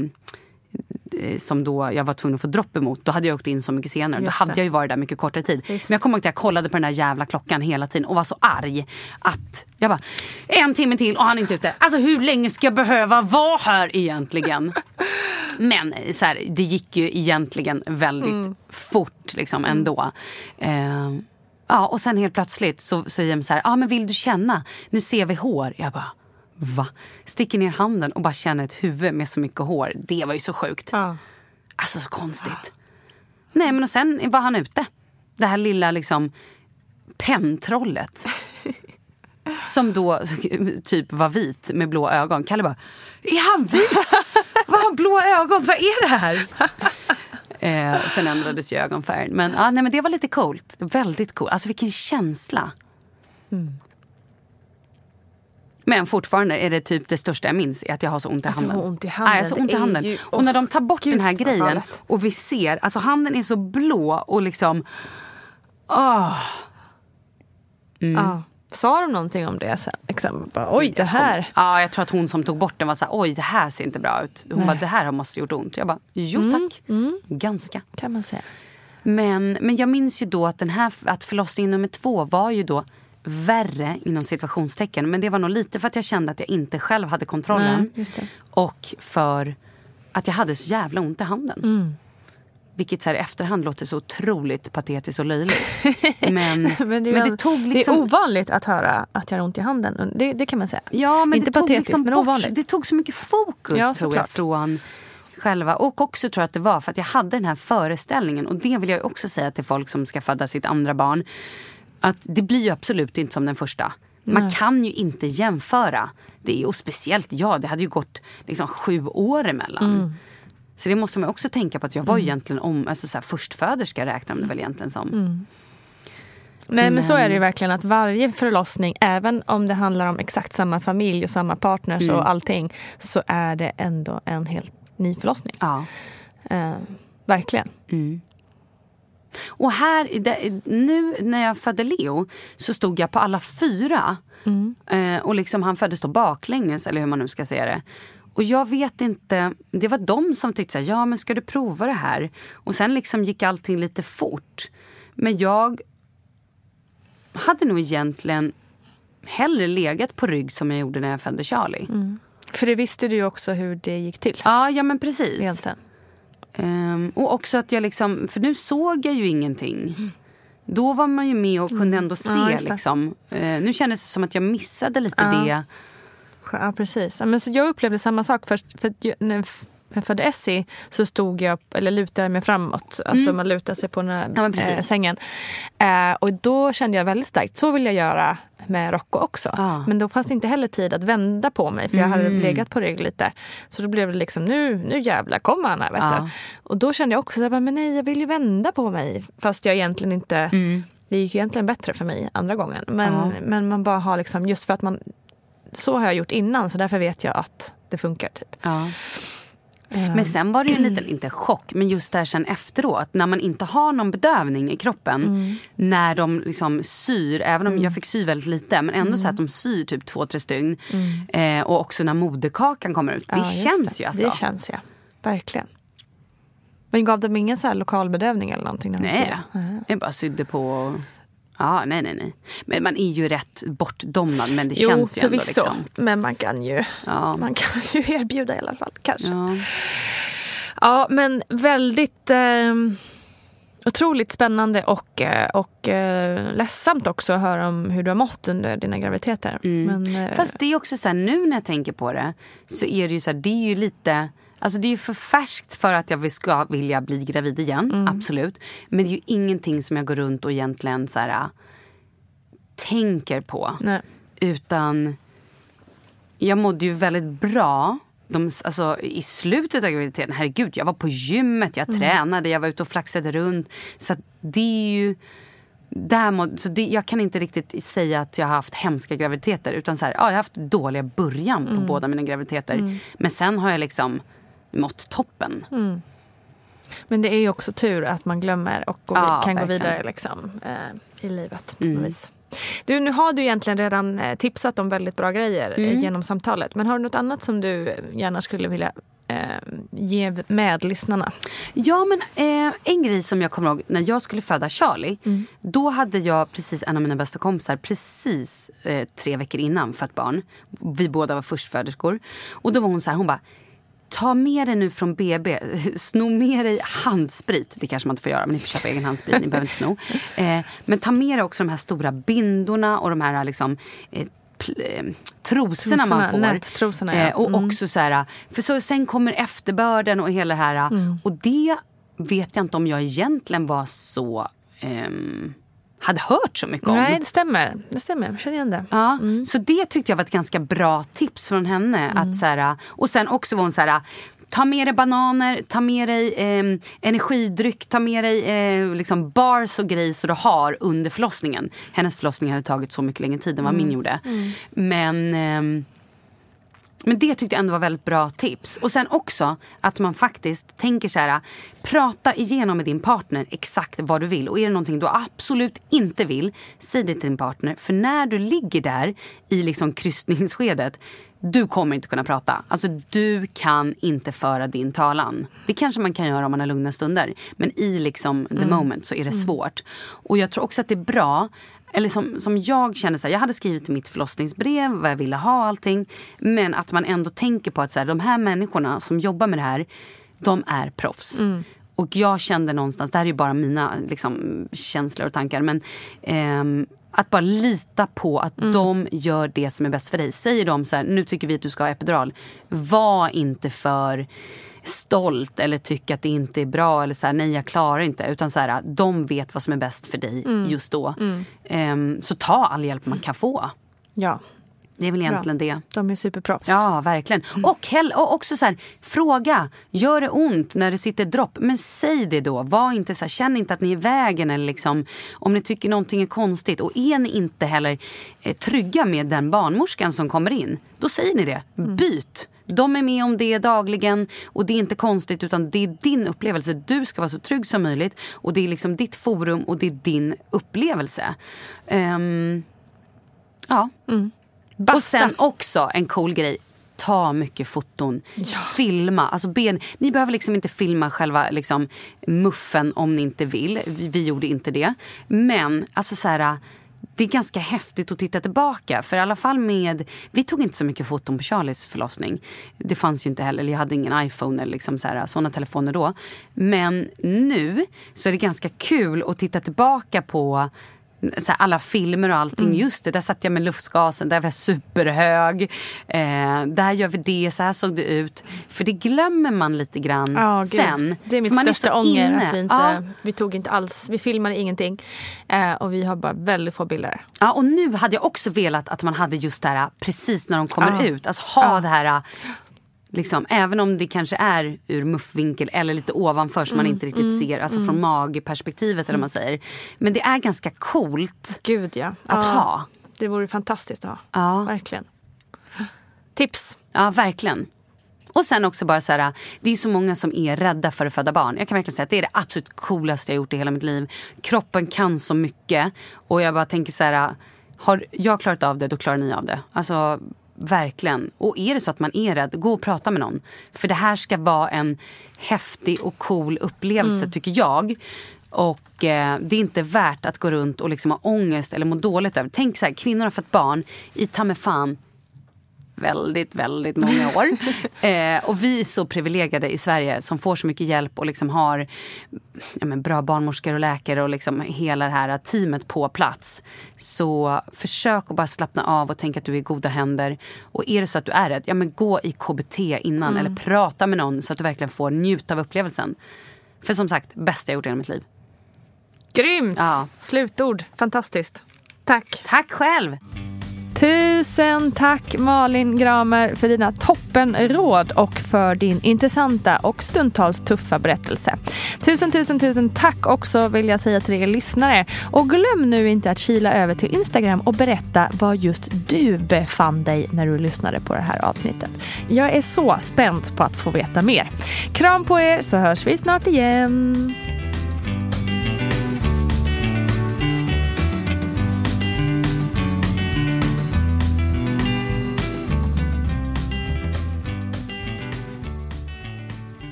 som då jag var tvungen att få dropp emot, då hade jag åkt in så mycket senare. Just då hade det. jag ju varit där mycket kortare tid. Visst. Men jag kommer ihåg att jag kollade på den där jävla klockan hela tiden och var så arg. Att jag bara, en timme till och han är inte ute. Alltså hur länge ska jag behöva vara här egentligen? Men eh, så här, det gick ju egentligen väldigt fort liksom ändå. Eh, ja, och sen helt plötsligt så säger de så här, ah, men vill du känna? Nu ser vi hår. Jag bara, va? Sticker ner handen och bara känner ett huvud med så mycket hår. Det var ju så sjukt. Ja. Alltså så konstigt. Nej men och sen var han ute. Det här lilla liksom penntrollet. Som då typ var vit med blå ögon. Kalle bara, är han vit? Vad har blå ögon? Vad är det här? eh, sen ändrades ju ögonfärgen. Men, ja, nej, men det var lite coolt. Väldigt coolt. Alltså vilken känsla. Men fortfarande är det typ det största jag minns är att jag har så ont i Att du handen. har ont i handen, Ja, jag har så ont i handen. ju- och när de tar bort Gud, den här grejen och vi ser, alltså handen är så blå och liksom... Åh. Ja. Sa de någonting om det sen? Bara, Oj, det här. Ja, jag tror att hon som tog bort den var så här, oj det här ser inte bra ut. Hon Nej. bara, det här har måste gjort ont. Jag bara, jo tack. Ganska. Kan man säga. Men, men jag minns ju då att, den här, att förlossning nummer två var ju då värre inom situationstecken. Men det var nog lite för att jag kände att jag inte själv hade kontrollen. Nej, det. Och för att jag hade så jävla ont i handen. Mm. Vilket så här i efterhand låter så otroligt patetiskt och löjligt. Men, men, Men det, är det tog det liksom... är ovanligt att höra att jag har ont i handen. Det, det kan man säga. Ja, men Inte det tog patetiskt, liksom men bort, ovanligt. Det tog så mycket fokus Ja, tror jag från själva. Och också tror jag att det var för att jag hade den här föreställningen. Och det vill jag också säga till folk som ska föda sitt andra barn. Att det blir ju absolut inte som den första. Man kan ju inte jämföra. Det är, och speciellt jag, det hade ju gått liksom sju år emellan. Mm. Så det måste man också tänka på att jag var ju egentligen om, alltså så här, förstföderska räknar man det väl egentligen som. Mm. Nej men så är det ju Men- verkligen att varje förlossning, även om det handlar om exakt samma familj och samma partners Mm. och allting, så är det ändå en helt ny förlossning. Ja. Eh, verkligen. Och här, nu när jag födde Leo så stod jag på alla fyra. Eh, och liksom han föddes då baklänges, eller hur man nu ska säga det. Och jag vet inte, det var de som tyckte så här, ja men ska du prova det här? Och sen liksom gick allting lite fort. Men jag hade nog egentligen hellre legat på rygg som jag gjorde när jag födde Charlie. För det visste du ju också hur det gick till. Ja, ja men precis. Egentligen. Ehm, och också att jag liksom, för nu såg jag ju ingenting. Då var man ju med och kunde ändå se. Mm. Ja, liksom. Eh, nu kändes det som att jag missade lite Ja. det. Ja, precis. Men så jag upplevde samma sak. Först, för att jag, födde Essie så stod jag, eller lutade jag mig framåt. Alltså man lutar sig på den här, Mm. Ja, eh, sängen. Eh, och då kände jag väldigt starkt, så vill jag göra med Rocco också. Ja. Men då fanns det inte heller tid att vända på mig för jag hade Mm. legat på rygg lite. Så då blev det liksom, nu, nu jävlar kommer han här. Vet du. Och då kände jag också, så här, men nej jag vill ju vända på mig. Fast jag egentligen inte, det gick ju egentligen bättre för mig andra gången. Men, Mm. Ja. men man bara har liksom, just för att man så har jag gjort innan så därför vet jag att det funkar. Typ. Men sen var det ju en liten, inte chock, men just där sen efteråt. När man inte har någon bedövning i kroppen. Mm. När de liksom syr, även om jag fick sy väldigt lite. Men ändå så att de syr typ två, tre stygn. Eh, och också när moderkakan kommer ut. Det Mm. Ja, känns det. ju alltså. Det känns ja, verkligen. Men gav de ingen så här lokalbedövning eller någonting? När Nej, jag bara sydde på... Ja, nej, nej, nej. Men man är ju rätt bortdomnad, men det Jo, känns ju ändå förvisso. liksom. Men man kan, ju, Ja. man kan ju erbjuda i alla fall. Kanske. Ja, Ja. men väldigt eh, otroligt spännande och, eh, och eh, ledsamt också att höra om hur du har mått under dina graviditeter. Men, eh, Fast det är också så här, nu när jag tänker på det så är det ju så här, det är ju lite Alltså det är ju för färskt för att jag ska vilja bli gravid igen, Mm. absolut. Men det är ju ingenting som jag går runt och egentligen så här, tänker på. nej. Utan jag mådde ju väldigt bra de, alltså, i slutet av graviditeten. Herregud, jag var på gymmet, jag tränade, jag var ute och flaxade runt. Så det är ju... Där må, så det, jag kan inte riktigt säga att jag har haft hemska graviditeter. Utan så här, ja, jag har haft dåliga början på båda mina graviditeter. Men sen har jag liksom mått toppen. Men det är ju också tur att man glömmer och går, Ja, kan gå vidare liksom, eh, i livet. Mm. Du, nu har du egentligen redan eh, tipsat om väldigt bra grejer Mm. eh, genom samtalet. Men har du något annat som du gärna skulle vilja eh, ge med lyssnarna? Ja, men eh, en grej som jag kommer ihåg när jag skulle föda Charlie. Då hade jag precis en av mina bästa kompisar precis eh, tre veckor innan fött barn. Vi båda var förstföderskor. Och då var hon så här, hon bara Ta med dig nu från BB, sno med dig handsprit. Det kanske man inte får göra, men ni får köpa egen handsprit. Ni behöver inte sno. Eh, men ta med dig också de här stora bindorna och de här liksom, eh, pl- eh, trosorna, man får. nättrosorna, ja. Eh, och Mm. också så här, för så, sen kommer efterbörden och hela det här. Mm. Och det vet jag inte om jag egentligen var så... ehm, hade hört så mycket om. Nej, det stämmer. Det stämmer. Jag känner igen det. Ja, Så det tyckte jag var ett ganska bra tips från henne. Mm. Att så här, och sen också var hon så här, ta med dig bananer, ta med dig eh, energidryck, ta med dig eh, liksom bars och grejer så du har under förlossningen. Hennes förlossning hade tagit så mycket längre tid än vad min gjorde. Men ehm, men det tyckte jag ändå var väldigt bra tips. Och sen också att man faktiskt tänker så här. Prata igenom med din partner exakt vad du vill. Och är det någonting du absolut inte vill, säg det till din partner. För när du ligger där i liksom krystningsskedet, du kommer inte kunna prata. Alltså du kan inte föra din talan. Det kanske man kan göra om man har lugna stunder. Men i liksom the moment så är det svårt. Och jag tror också att det är bra eller som, som jag känner så här, jag hade skrivit mitt förlossningsbrev, vad jag ville ha allting. Men att man ändå tänker på att så här, de här människorna som jobbar med det här, de är proffs. Och jag kände någonstans, det här är ju bara mina liksom, känslor och tankar, men ehm, att bara lita på att de gör det som är bäst för dig. Säger de så här, nu tycker vi att du ska ha epidural. Var inte för stolt eller tycka att det inte är bra eller så här, nej jag klarar inte. Utan så här, de vet vad som är bäst för dig just då. Ehm, så ta all hjälp man kan få. Ja, Det är väl egentligen det. de är superproffs. Ja, verkligen. Och, hell- och också så här, fråga. Gör det ont när det sitter dropp? Men säg det då. Var inte så här, känn inte att ni är i vägen. Eller liksom, om ni tycker någonting är konstigt. Och är ni inte heller eh, trygga med den barnmorskan som kommer in. Då säger ni det. Byt. De är med om det dagligen och det är inte konstigt utan det är din upplevelse. Du ska vara så trygg som möjligt och det är liksom ditt forum och det är din upplevelse. Ehm, ja. Basta. Och sen också en cool grej. Ta mycket foton. Filma. Alltså ben, ni behöver liksom inte filma själva liksom, muffen om ni inte vill. Vi, vi gjorde inte det. Men alltså så här, det är ganska häftigt att titta tillbaka. För i alla fall med, vi tog inte så mycket foton på Charlies förlossning. Det fanns ju inte heller, jag hade ingen iPhone eller liksom så här, såna telefoner då. Men nu så är det ganska kul att titta tillbaka på här, alla filmer och allting. Mm. Just det, där satt jag med luftgasen, där var jag superhög. Eh, där gör vi det, så här såg det ut. För det glömmer man lite grann gud. sen. Det är mitt största så ånger inne. att vi inte, Ja. vi tog inte alls, vi filmade ingenting. Eh, och vi har bara väldigt få bilder. Ja, och nu hade jag också velat att man hade just det här precis när de kommer Ja. ut. Alltså ha Ja. det här, liksom, även om det kanske är ur muffvinkel eller lite ovanför som man Mm, inte riktigt ser, alltså från magperspektivet eller vad man säger. Men det är ganska coolt Gud ja. att ja. ha. Det vore fantastiskt att ha. Ja. Verkligen. Tips. Ja, verkligen. Och sen också bara så här, det är så många som är rädda för att föda barn. Jag kan verkligen säga att det är det absolut coolaste jag gjort i hela mitt liv. Kroppen kan så mycket. Och jag bara tänker så här, har jag klarat av det, då klarar ni av det. Alltså verkligen. Och är det så att man är rädd, gå och prata med någon. För det här ska vara en häftig och cool upplevelse tycker jag. Och eh, det är inte värt att gå runt och liksom ha ångest eller må dåligt över. Tänk så här, kvinnor har fått barn i ta fan väldigt, väldigt många år. eh, och vi är så privilegierade i Sverige som får så mycket hjälp och liksom har ja, men, bra barnmorskor och läkare och liksom hela det här teamet på plats. Så försök att bara slappna av och tänka att du är i goda händer. Och är det så att du är rädd, ja men gå i KBT innan eller prata med någon så att du verkligen får njuta av upplevelsen. För som sagt, bästa jag gjort i hela mitt liv. Grymt! Ja. Slutord. Fantastiskt. Tack. Tack själv! Tusen tack Malin Gramer för dina toppenråd och för din intressanta och stundtals tuffa berättelse. Tusen, tusen, tusen tack också vill jag säga till er lyssnare. Och glöm nu inte att kila över till Instagram och berätta var just du befann dig när du lyssnade på det här avsnittet. Jag är så spänd på att få veta mer. Kram på er så hörs vi snart igen.